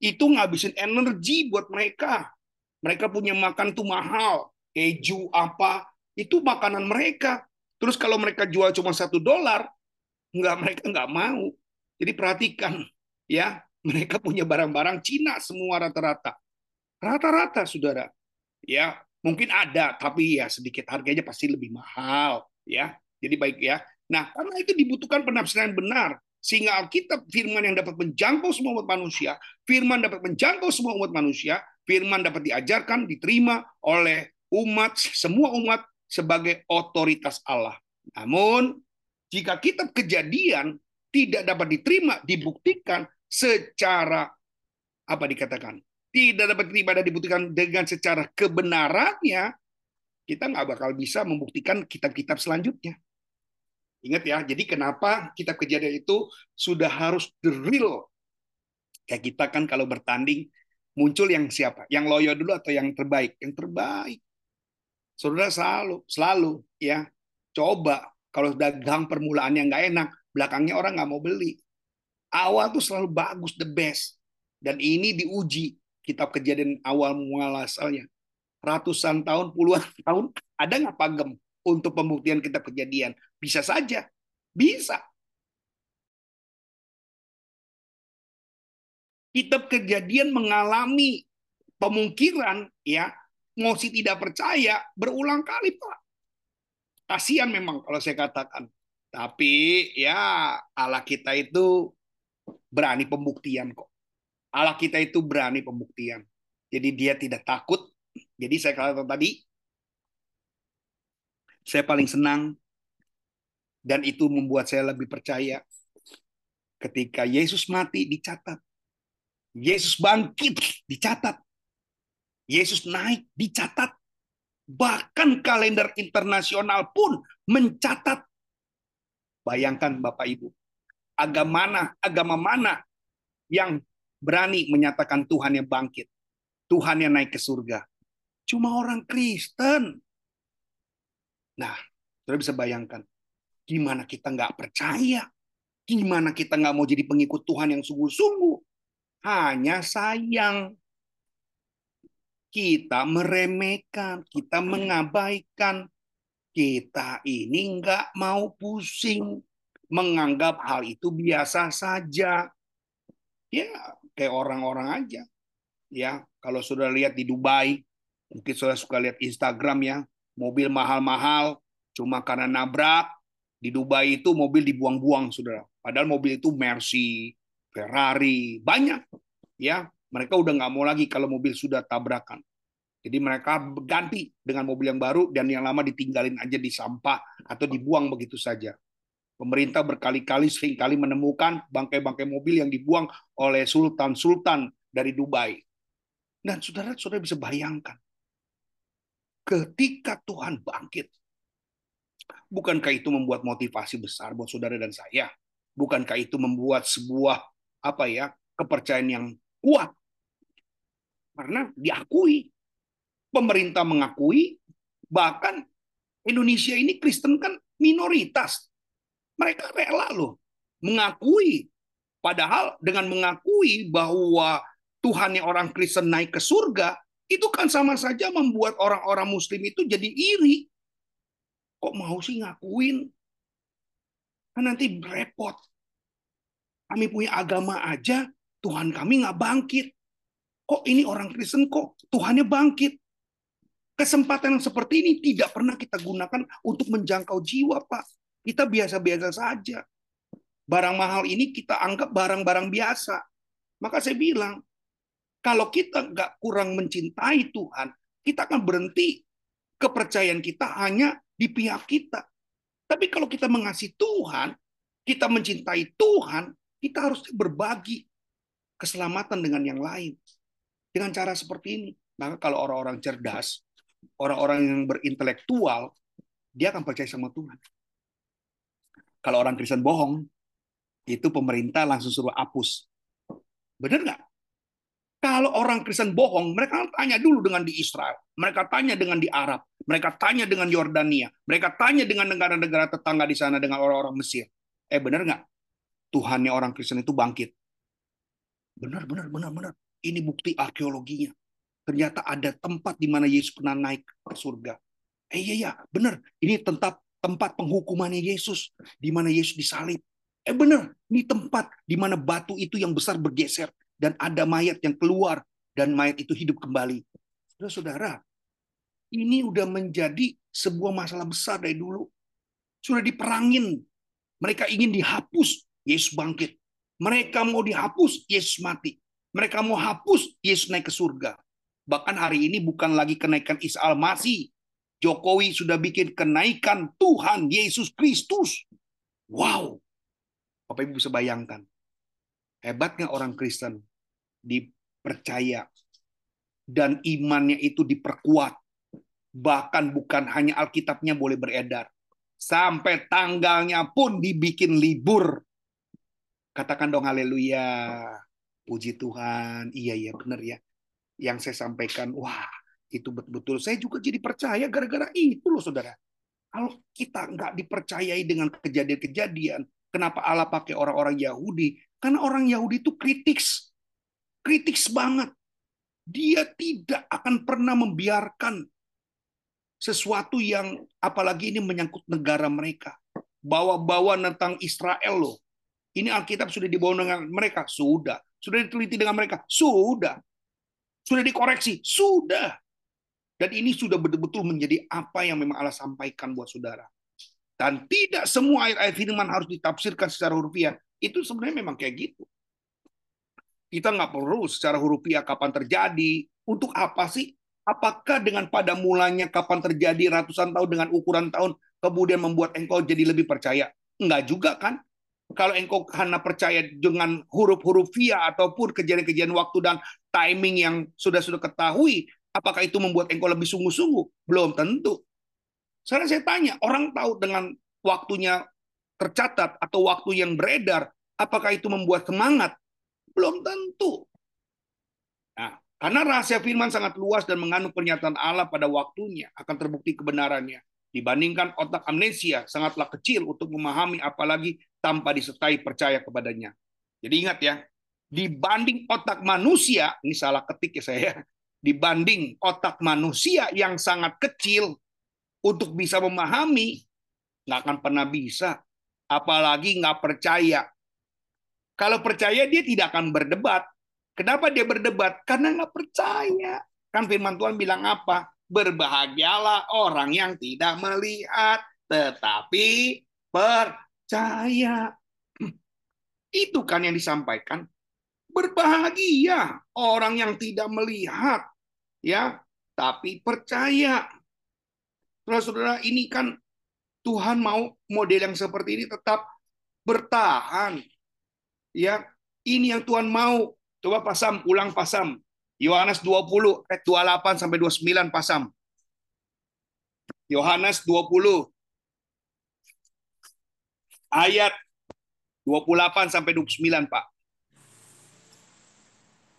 Itu ngabisin energi buat mereka. Mereka punya makan tuh mahal. Keju apa, itu makanan mereka. Terus kalau mereka jual cuma satu dolar, nggak mereka nggak mau. Jadi perhatikan, ya mereka punya barang-barang Cina semua rata-rata, rata-rata saudara. Ya mungkin ada, tapi ya sedikit harganya pasti lebih mahal, ya. Jadi baik ya. Nah karena itu dibutuhkan penafsiran benar sehingga Alkitab firman yang dapat menjangkau semua umat manusia, firman dapat menjangkau semua umat manusia, firman dapat diajarkan, diterima oleh umat, semua umat sebagai otoritas Allah. Namun, jika kitab kejadian tidak dapat diterima, dibuktikan secara apa dikatakan? Tidak dapat diterima dan dibuktikan dengan secara kebenarannya, kita nggak bakal bisa membuktikan kitab-kitab selanjutnya. Ingat ya, jadi kenapa kitab kejadian itu sudah harus the real. Kayak kita kan kalau bertanding, muncul yang siapa? Yang loyo dulu atau yang terbaik? Yang terbaik. Saudara selalu, selalu ya coba kalau dagang permulaannya nggak enak, belakangnya orang nggak mau beli. Awal tuh selalu bagus, the best. Dan ini diuji kitab kejadian awal mual asalnya. Ratusan tahun, puluhan <laughs> tahun, ada nggak pagem untuk pembuktian kitab kejadian? Bisa saja, bisa. Kitab kejadian mengalami pemungkiran ya mosi tidak percaya berulang kali, Pak. Kasihan memang kalau saya katakan. Tapi ya Allah kita itu berani pembuktian kok. Allah kita itu berani pembuktian. Jadi dia tidak takut. Jadi saya katakan tadi, saya paling senang dan itu membuat saya lebih percaya ketika Yesus mati dicatat. Yesus bangkit dicatat. Yesus naik dicatat. Bahkan kalender internasional pun mencatat. Bayangkan Bapak Ibu, agama mana, agama mana yang berani menyatakan Tuhan yang bangkit, Tuhan yang naik ke surga. Cuma orang Kristen. Nah, Saudara bisa bayangkan, gimana kita nggak percaya, gimana kita nggak mau jadi pengikut Tuhan yang sungguh-sungguh. Hanya sayang, kita meremehkan, kita mengabaikan, kita ini nggak mau pusing, menganggap hal itu biasa saja. Ya, kayak orang-orang aja. Ya, kalau sudah lihat di Dubai, mungkin sudah suka lihat Instagram ya, mobil mahal-mahal, cuma karena nabrak di Dubai itu mobil dibuang-buang, saudara. Padahal mobil itu Mercy, Ferrari, banyak. Ya, mereka udah nggak mau lagi kalau mobil sudah tabrakan. Jadi mereka ganti dengan mobil yang baru dan yang lama ditinggalin aja di sampah atau dibuang begitu saja. Pemerintah berkali-kali sering kali menemukan bangkai-bangkai mobil yang dibuang oleh sultan-sultan dari Dubai. Dan saudara-saudara bisa bayangkan, ketika Tuhan bangkit, bukankah itu membuat motivasi besar buat saudara dan saya? Bukankah itu membuat sebuah apa ya kepercayaan yang kuat? Karena diakui, pemerintah mengakui, bahkan Indonesia ini Kristen kan minoritas mereka rela loh mengakui. Padahal dengan mengakui bahwa Tuhan yang orang Kristen naik ke surga, itu kan sama saja membuat orang-orang muslim itu jadi iri. Kok mau sih ngakuin? Kan nanti repot. Kami punya agama aja, Tuhan kami nggak bangkit. Kok ini orang Kristen kok Tuhannya bangkit? Kesempatan yang seperti ini tidak pernah kita gunakan untuk menjangkau jiwa, Pak. Kita biasa-biasa saja. Barang mahal ini kita anggap barang-barang biasa. Maka saya bilang, kalau kita nggak kurang mencintai Tuhan, kita akan berhenti kepercayaan kita hanya di pihak kita. Tapi kalau kita mengasihi Tuhan, kita mencintai Tuhan, kita harus berbagi keselamatan dengan yang lain. Dengan cara seperti ini. Maka kalau orang-orang cerdas, orang-orang yang berintelektual, dia akan percaya sama Tuhan. Kalau orang Kristen bohong, itu pemerintah langsung suruh hapus. Benar nggak? Kalau orang Kristen bohong, mereka tanya dulu dengan di Israel, mereka tanya dengan di Arab, mereka tanya dengan Yordania, mereka tanya dengan negara-negara tetangga di sana dengan orang-orang Mesir. Eh benar nggak? Tuhannya orang Kristen itu bangkit. Benar, benar, benar, benar. Ini bukti arkeologinya. Ternyata ada tempat di mana Yesus pernah naik ke surga. Eh iya, iya, benar. Ini tempat tempat penghukumannya Yesus, di mana Yesus disalib. Eh benar, ini tempat di mana batu itu yang besar bergeser dan ada mayat yang keluar dan mayat itu hidup kembali. Saudara-saudara, ini udah menjadi sebuah masalah besar dari dulu. Sudah diperangin. Mereka ingin dihapus, Yesus bangkit. Mereka mau dihapus, Yesus mati. Mereka mau hapus, Yesus naik ke surga. Bahkan hari ini bukan lagi kenaikan Isa Al-Masih, Jokowi sudah bikin kenaikan Tuhan Yesus Kristus. Wow. Bapak Ibu bisa bayangkan. Hebatnya orang Kristen dipercaya dan imannya itu diperkuat. Bahkan bukan hanya Alkitabnya boleh beredar. Sampai tanggalnya pun dibikin libur. Katakan dong haleluya. Puji Tuhan. Iya, iya benar ya. Yang saya sampaikan, wah itu betul-betul. Saya juga jadi percaya gara-gara itu loh saudara. Kalau kita nggak dipercayai dengan kejadian-kejadian, kenapa Allah pakai orang-orang Yahudi? Karena orang Yahudi itu kritis. Kritis banget. Dia tidak akan pernah membiarkan sesuatu yang apalagi ini menyangkut negara mereka. Bawa-bawa tentang Israel loh. Ini Alkitab sudah dibawa dengan mereka? Sudah. Sudah diteliti dengan mereka? Sudah. Sudah dikoreksi? Sudah. Dan ini sudah betul-betul menjadi apa yang memang Allah sampaikan buat saudara. Dan tidak semua ayat-ayat firman harus ditafsirkan secara hurufiah. Itu sebenarnya memang kayak gitu. Kita nggak perlu secara hurufiah kapan terjadi. Untuk apa sih? Apakah dengan pada mulanya kapan terjadi ratusan tahun dengan ukuran tahun kemudian membuat engkau jadi lebih percaya? Enggak juga kan? Kalau engkau karena percaya dengan huruf-huruf via ataupun kejadian-kejadian waktu dan timing yang sudah-sudah ketahui, Apakah itu membuat engkau lebih sungguh-sungguh? Belum tentu. Sekarang saya tanya, orang tahu dengan waktunya tercatat atau waktu yang beredar, apakah itu membuat semangat? Belum tentu. Nah, karena rahasia firman sangat luas dan mengandung pernyataan Allah pada waktunya akan terbukti kebenarannya. Dibandingkan otak amnesia sangatlah kecil untuk memahami apalagi tanpa disertai percaya kepadanya. Jadi ingat ya, dibanding otak manusia, ini salah ketik ya saya, <laughs> dibanding otak manusia yang sangat kecil untuk bisa memahami, nggak akan pernah bisa. Apalagi nggak percaya. Kalau percaya dia tidak akan berdebat. Kenapa dia berdebat? Karena nggak percaya. Kan firman Tuhan bilang apa? Berbahagialah orang yang tidak melihat, tetapi percaya. <clears throat> Itu kan yang disampaikan. Berbahagia orang yang tidak melihat, ya, tapi percaya. Saudara-saudara, ini kan Tuhan mau model yang seperti ini tetap bertahan. Ya, ini yang Tuhan mau. Coba pasam, ulang pasam. Yohanes 20 ayat 28 sampai 29 pasam. Yohanes 20 ayat 28 sampai 29, Pak.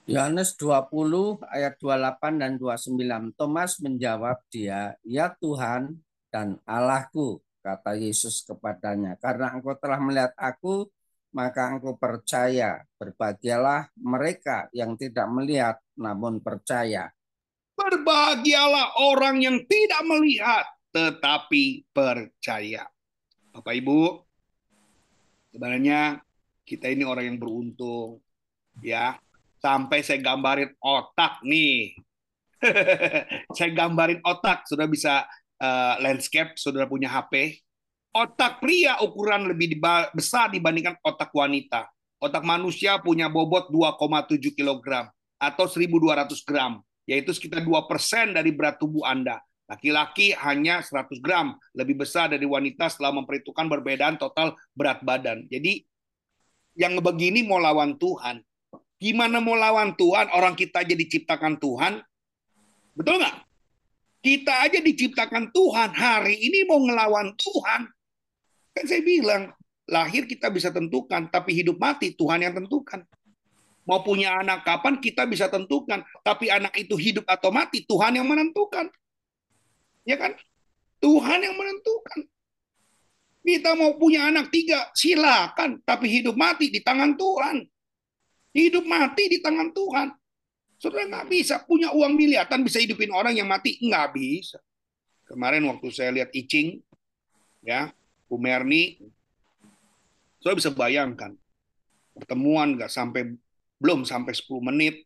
Yohanes 20 ayat 28 dan 29. Thomas menjawab dia, "Ya Tuhan dan Allahku," kata Yesus kepadanya, "karena engkau telah melihat aku, maka engkau percaya. Berbahagialah mereka yang tidak melihat namun percaya. Berbahagialah orang yang tidak melihat tetapi percaya. Bapak Ibu, sebenarnya kita ini orang yang beruntung ya. Sampai saya gambarin otak nih. <laughs> saya gambarin otak, sudah bisa uh, landscape, sudah punya HP otak pria ukuran lebih besar dibandingkan otak wanita. Otak manusia punya bobot 2,7 kg atau 1.200 gram, yaitu sekitar 2% dari berat tubuh Anda. Laki-laki hanya 100 gram, lebih besar dari wanita setelah memperhitungkan perbedaan total berat badan. Jadi yang begini mau lawan Tuhan. Gimana mau lawan Tuhan? Orang kita aja diciptakan Tuhan. Betul nggak? Kita aja diciptakan Tuhan. Hari ini mau ngelawan Tuhan. Kan saya bilang, lahir kita bisa tentukan, tapi hidup mati Tuhan yang tentukan. Mau punya anak kapan kita bisa tentukan, tapi anak itu hidup atau mati Tuhan yang menentukan. Ya kan? Tuhan yang menentukan. Kita mau punya anak tiga, silakan. Tapi hidup mati di tangan Tuhan. Hidup mati di tangan Tuhan. Saudara nggak bisa punya uang miliaran bisa hidupin orang yang mati. Nggak bisa. Kemarin waktu saya lihat Icing, ya Bu Merni, saya bisa bayangkan pertemuan nggak sampai belum sampai 10 menit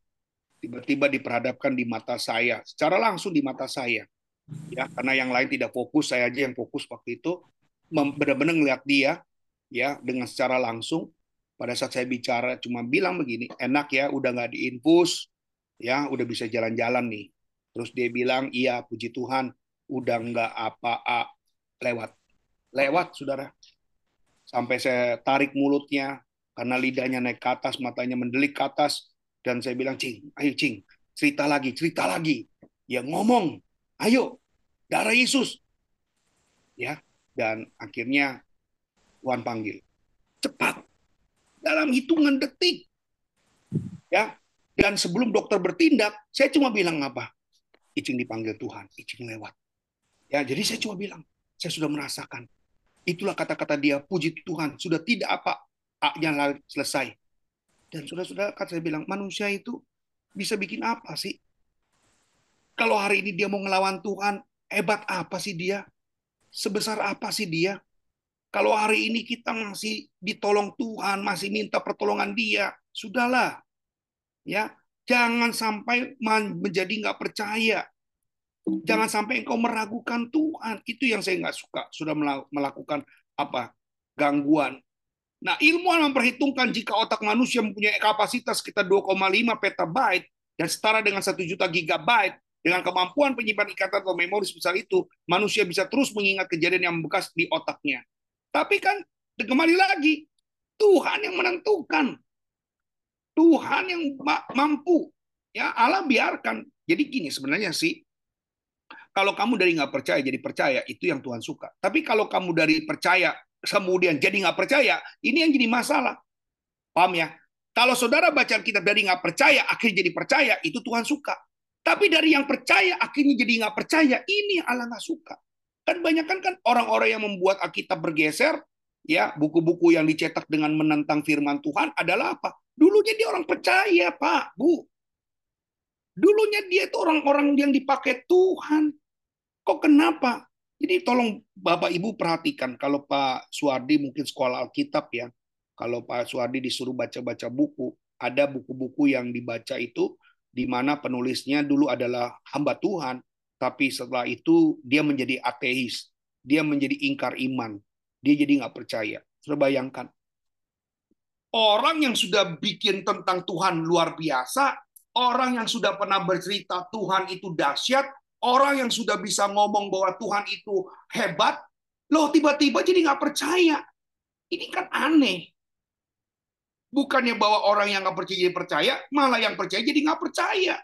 tiba-tiba diperhadapkan di mata saya secara langsung di mata saya ya karena yang lain tidak fokus saya aja yang fokus waktu itu benar-benar ngeliat dia ya dengan secara langsung pada saat saya bicara cuma bilang begini enak ya udah nggak diinfus ya udah bisa jalan-jalan nih terus dia bilang iya puji Tuhan udah nggak apa-apa lewat lewat saudara. Sampai saya tarik mulutnya karena lidahnya naik ke atas, matanya mendelik ke atas. Dan saya bilang, Cing, ayo Cing, cerita lagi, cerita lagi. Ya ngomong, ayo, darah Yesus. Ya, dan akhirnya Tuhan panggil. Cepat, dalam hitungan detik. Ya, dan sebelum dokter bertindak, saya cuma bilang apa? Icing dipanggil Tuhan, Icing lewat. Ya, jadi saya cuma bilang, saya sudah merasakan Itulah kata-kata dia, puji Tuhan, sudah tidak apa yang selesai. Dan sudah-sudah kata saya bilang, manusia itu bisa bikin apa sih? Kalau hari ini dia mau ngelawan Tuhan, hebat apa sih dia? Sebesar apa sih dia? Kalau hari ini kita masih ditolong Tuhan, masih minta pertolongan dia, sudahlah. Ya, jangan sampai menjadi nggak percaya. Jangan sampai engkau meragukan Tuhan. Itu yang saya nggak suka. Sudah melakukan apa gangguan. Nah, ilmuwan memperhitungkan jika otak manusia mempunyai kapasitas sekitar 2,5 petabyte dan setara dengan 1 juta gigabyte, dengan kemampuan penyimpan ikatan atau memori sebesar itu, manusia bisa terus mengingat kejadian yang membekas di otaknya. Tapi kan kembali lagi, Tuhan yang menentukan. Tuhan yang mampu. Ya, Allah biarkan. Jadi gini sebenarnya sih, kalau kamu dari nggak percaya jadi percaya, itu yang Tuhan suka. Tapi kalau kamu dari percaya kemudian jadi nggak percaya, ini yang jadi masalah. Paham ya? Kalau saudara baca kita dari nggak percaya akhirnya jadi percaya, itu Tuhan suka. Tapi dari yang percaya akhirnya jadi nggak percaya, ini yang Allah nggak suka. Kan banyak kan orang-orang yang membuat Alkitab bergeser, ya buku-buku yang dicetak dengan menentang firman Tuhan adalah apa? Dulunya dia orang percaya, Pak, Bu. Dulunya dia itu orang-orang yang dipakai Tuhan. Kok kenapa? Jadi tolong Bapak Ibu perhatikan kalau Pak Suwardi mungkin sekolah Alkitab ya. Kalau Pak Suwardi disuruh baca-baca buku, ada buku-buku yang dibaca itu di mana penulisnya dulu adalah hamba Tuhan, tapi setelah itu dia menjadi ateis, dia menjadi ingkar iman, dia jadi nggak percaya. Sudah bayangkan, orang yang sudah bikin tentang Tuhan luar biasa, orang yang sudah pernah bercerita Tuhan itu dahsyat, orang yang sudah bisa ngomong bahwa Tuhan itu hebat, loh tiba-tiba jadi nggak percaya. Ini kan aneh. Bukannya bahwa orang yang nggak percaya jadi percaya, malah yang percaya jadi nggak percaya.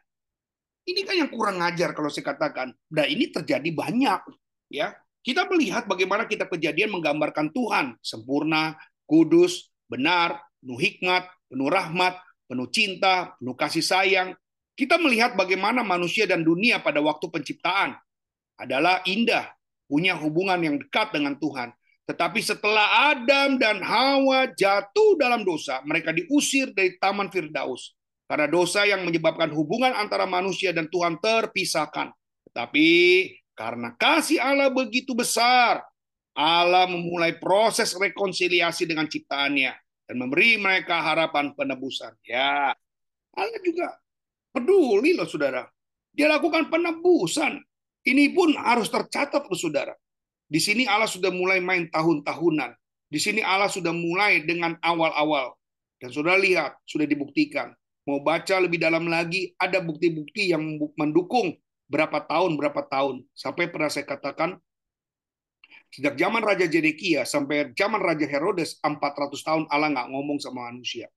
Ini kan yang kurang ngajar kalau saya katakan. Dan ini terjadi banyak. ya. Kita melihat bagaimana kita kejadian menggambarkan Tuhan sempurna, kudus, benar, penuh hikmat, penuh rahmat, penuh cinta, penuh kasih sayang. Kita melihat bagaimana manusia dan dunia pada waktu penciptaan adalah indah, punya hubungan yang dekat dengan Tuhan. Tetapi setelah Adam dan Hawa jatuh dalam dosa, mereka diusir dari Taman Firdaus. Karena dosa yang menyebabkan hubungan antara manusia dan Tuhan terpisahkan. Tetapi karena kasih Allah begitu besar, Allah memulai proses rekonsiliasi dengan ciptaannya dan memberi mereka harapan penebusan. Ya, Allah juga peduli loh saudara. Dia lakukan penebusan. Ini pun harus tercatat loh saudara. Di sini Allah sudah mulai main tahun-tahunan. Di sini Allah sudah mulai dengan awal-awal. Dan saudara lihat, sudah dibuktikan mau baca lebih dalam lagi, ada bukti-bukti yang mendukung berapa tahun, berapa tahun. Sampai pernah saya katakan, sejak zaman Raja Jedekia sampai zaman Raja Herodes, 400 tahun Allah nggak ngomong sama manusia.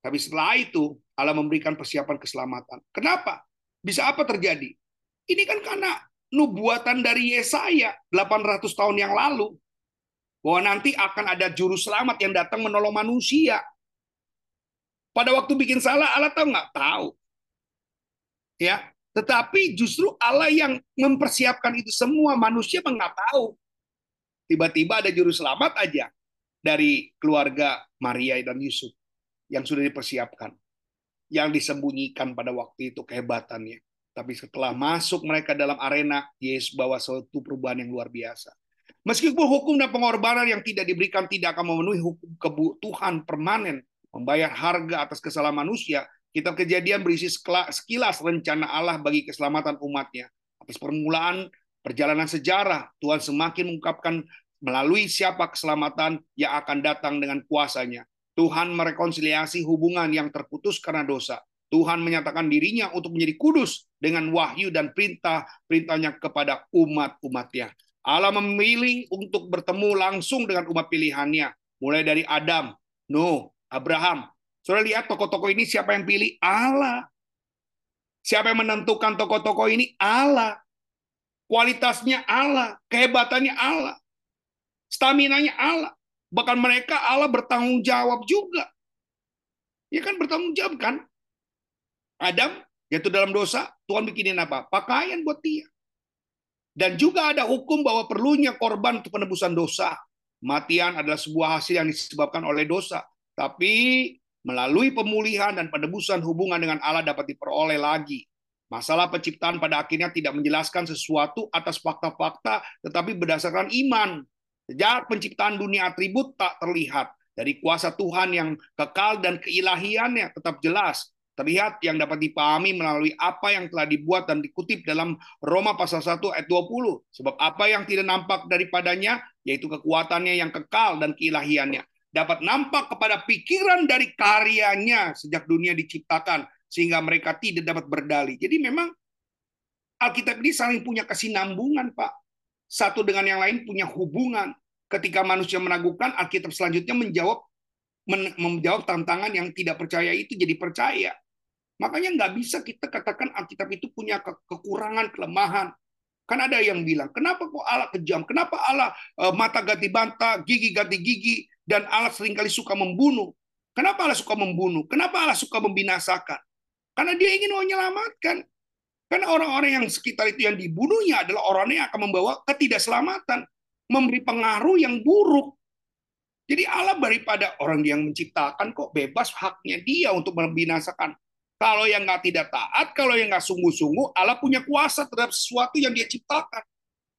Tapi setelah itu, Allah memberikan persiapan keselamatan. Kenapa? Bisa apa terjadi? Ini kan karena nubuatan dari Yesaya 800 tahun yang lalu. Bahwa nanti akan ada juru selamat yang datang menolong manusia. Pada waktu bikin salah, Allah tahu nggak? Tahu. Ya, tetapi justru Allah yang mempersiapkan itu semua. Manusia nggak tahu. Tiba-tiba ada juru selamat aja dari keluarga Maria dan Yusuf yang sudah dipersiapkan. Yang disembunyikan pada waktu itu kehebatannya. Tapi setelah masuk mereka dalam arena, Yesus bawa suatu perubahan yang luar biasa. Meskipun hukum dan pengorbanan yang tidak diberikan tidak akan memenuhi hukum kebutuhan permanen membayar harga atas kesalahan manusia, kitab kejadian berisi sekilas rencana Allah bagi keselamatan umatnya. Atas permulaan perjalanan sejarah, Tuhan semakin mengungkapkan melalui siapa keselamatan yang akan datang dengan kuasanya. Tuhan merekonsiliasi hubungan yang terputus karena dosa. Tuhan menyatakan dirinya untuk menjadi kudus dengan wahyu dan perintah-perintahnya kepada umat-umatnya. Allah memilih untuk bertemu langsung dengan umat pilihannya. Mulai dari Adam, Nuh, Abraham. Saudara lihat tokoh-tokoh ini siapa yang pilih? Allah. Siapa yang menentukan tokoh-tokoh ini? Allah. Kualitasnya Allah, kehebatannya Allah. Staminanya Allah. Bahkan mereka Allah bertanggung jawab juga. Ya kan bertanggung jawab kan? Adam yaitu dalam dosa, Tuhan bikinin apa? Pakaian buat dia. Dan juga ada hukum bahwa perlunya korban untuk penebusan dosa. Matian adalah sebuah hasil yang disebabkan oleh dosa. Tapi melalui pemulihan dan penebusan hubungan dengan Allah dapat diperoleh lagi. Masalah penciptaan pada akhirnya tidak menjelaskan sesuatu atas fakta-fakta, tetapi berdasarkan iman. Sejak penciptaan dunia atribut tak terlihat. Dari kuasa Tuhan yang kekal dan keilahiannya tetap jelas. Terlihat yang dapat dipahami melalui apa yang telah dibuat dan dikutip dalam Roma pasal 1 ayat 20. Sebab apa yang tidak nampak daripadanya, yaitu kekuatannya yang kekal dan keilahiannya dapat nampak kepada pikiran dari karyanya sejak dunia diciptakan sehingga mereka tidak dapat berdalih. Jadi memang Alkitab ini saling punya kesinambungan, Pak. Satu dengan yang lain punya hubungan. Ketika manusia meragukan, Alkitab selanjutnya menjawab men, menjawab tantangan yang tidak percaya itu jadi percaya. Makanya nggak bisa kita katakan Alkitab itu punya ke kekurangan, kelemahan. Kan ada yang bilang, kenapa kok Allah kejam? Kenapa Allah uh, mata ganti banta, gigi ganti gigi, dan Allah sering kali suka membunuh. Kenapa Allah suka membunuh? Kenapa Allah suka membinasakan? Karena dia ingin menyelamatkan. Karena orang-orang yang sekitar itu yang dibunuhnya adalah orang yang akan membawa ketidakselamatan, memberi pengaruh yang buruk. Jadi Allah daripada orang yang menciptakan kok bebas haknya dia untuk membinasakan. Kalau yang nggak tidak taat, kalau yang nggak sungguh-sungguh, Allah punya kuasa terhadap sesuatu yang dia ciptakan.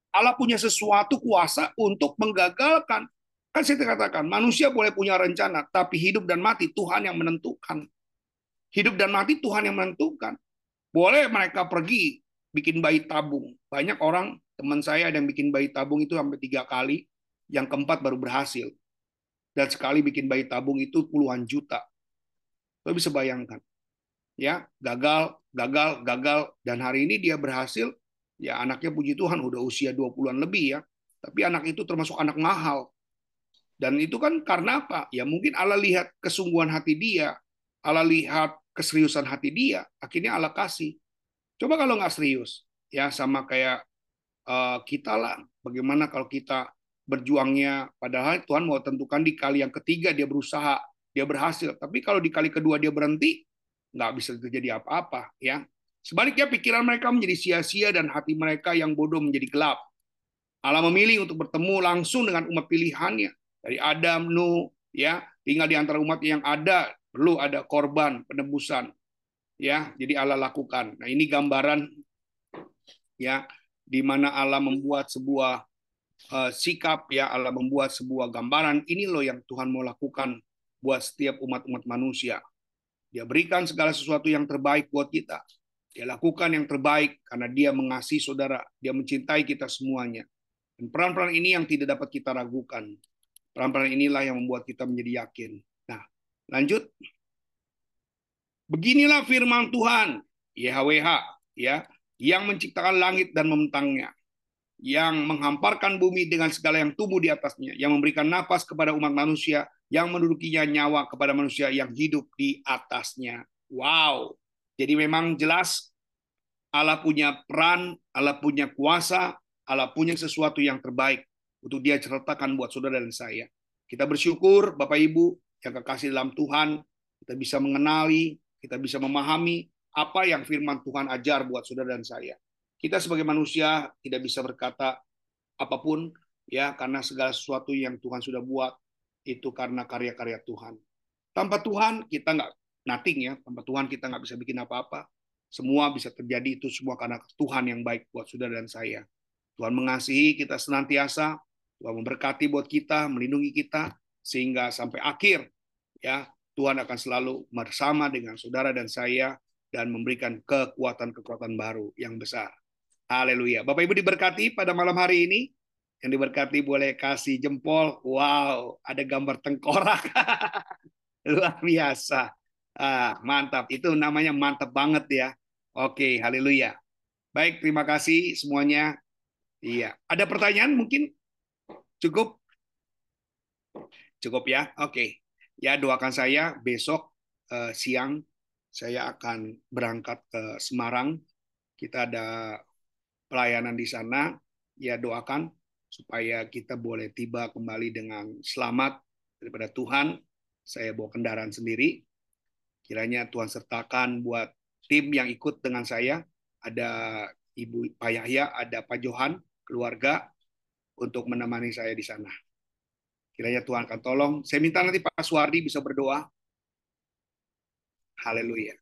Allah punya sesuatu kuasa untuk menggagalkan. Kan saya katakan, manusia boleh punya rencana, tapi hidup dan mati Tuhan yang menentukan. Hidup dan mati Tuhan yang menentukan. Boleh mereka pergi bikin bayi tabung. Banyak orang, teman saya ada yang bikin bayi tabung itu sampai tiga kali, yang keempat baru berhasil. Dan sekali bikin bayi tabung itu puluhan juta. Lo bisa bayangkan. Ya, gagal, gagal, gagal. Dan hari ini dia berhasil, ya anaknya puji Tuhan udah usia 20-an lebih ya. Tapi anak itu termasuk anak mahal. Dan itu kan karena apa? Ya mungkin Allah lihat kesungguhan hati dia, Allah lihat keseriusan hati dia, akhirnya Allah kasih. Coba kalau nggak serius, ya sama kayak uh, kita lah. Bagaimana kalau kita berjuangnya, padahal Tuhan mau tentukan di kali yang ketiga dia berusaha, dia berhasil. Tapi kalau di kali kedua dia berhenti, nggak bisa terjadi apa-apa, ya. Sebaliknya pikiran mereka menjadi sia-sia dan hati mereka yang bodoh menjadi gelap. Allah memilih untuk bertemu langsung dengan umat pilihannya dari Adam, Nuh, ya. Tinggal di antara umat yang ada perlu ada korban penebusan ya. Jadi Allah lakukan. Nah ini gambaran ya di mana Allah membuat sebuah uh, sikap ya. Allah membuat sebuah gambaran ini loh yang Tuhan mau lakukan buat setiap umat-umat manusia dia berikan segala sesuatu yang terbaik buat kita. Dia lakukan yang terbaik karena dia mengasihi saudara. Dia mencintai kita semuanya. Dan peran-peran ini yang tidak dapat kita ragukan. Peran-peran inilah yang membuat kita menjadi yakin. Lanjut. Beginilah firman Tuhan, YHWH, ya, yang menciptakan langit dan membentangnya, yang menghamparkan bumi dengan segala yang tumbuh di atasnya, yang memberikan napas kepada umat manusia, yang mendudukinya nyawa kepada manusia yang hidup di atasnya. Wow. Jadi memang jelas Allah punya peran, Allah punya kuasa, Allah punya sesuatu yang terbaik untuk dia ceritakan buat saudara dan saya. Kita bersyukur Bapak Ibu yang kekasih dalam Tuhan, kita bisa mengenali, kita bisa memahami apa yang firman Tuhan ajar buat saudara dan saya. Kita sebagai manusia tidak bisa berkata apa pun ya karena segala sesuatu yang Tuhan sudah buat itu karena karya-karya Tuhan. Tanpa Tuhan kita nggak nothing ya, tanpa Tuhan kita nggak bisa bikin apa-apa. Semua bisa terjadi itu semua karena Tuhan yang baik buat saudara dan saya. Tuhan mengasihi kita senantiasa, Tuhan memberkati buat kita, melindungi kita, sehingga sampai akhir ya Tuhan akan selalu bersama dengan saudara dan saya dan memberikan kekuatan-kekuatan baru yang besar. Haleluya. Bapak Ibu diberkati pada malam hari ini. Yang diberkati boleh kasih jempol. Wow, ada gambar tengkorak. <laughs> Luar biasa. Ah, mantap. Itu namanya mantap banget ya. Oke, haleluya. Baik, terima kasih semuanya. Iya. Ada pertanyaan mungkin? Cukup? Cukup ya? Oke. Ya, doakan saya besok uh, siang saya akan berangkat ke Semarang. Kita ada pelayanan di sana. Ya, doakan supaya kita boleh tiba kembali dengan selamat daripada Tuhan. Saya bawa kendaraan sendiri. Kiranya Tuhan sertakan buat tim yang ikut dengan saya. Ada Ibu Pak Yahya, ada Pak Johan, keluarga, untuk menemani saya di sana. Kiranya Tuhan akan tolong. Saya minta nanti Pak Suwardi bisa berdoa. Haleluya.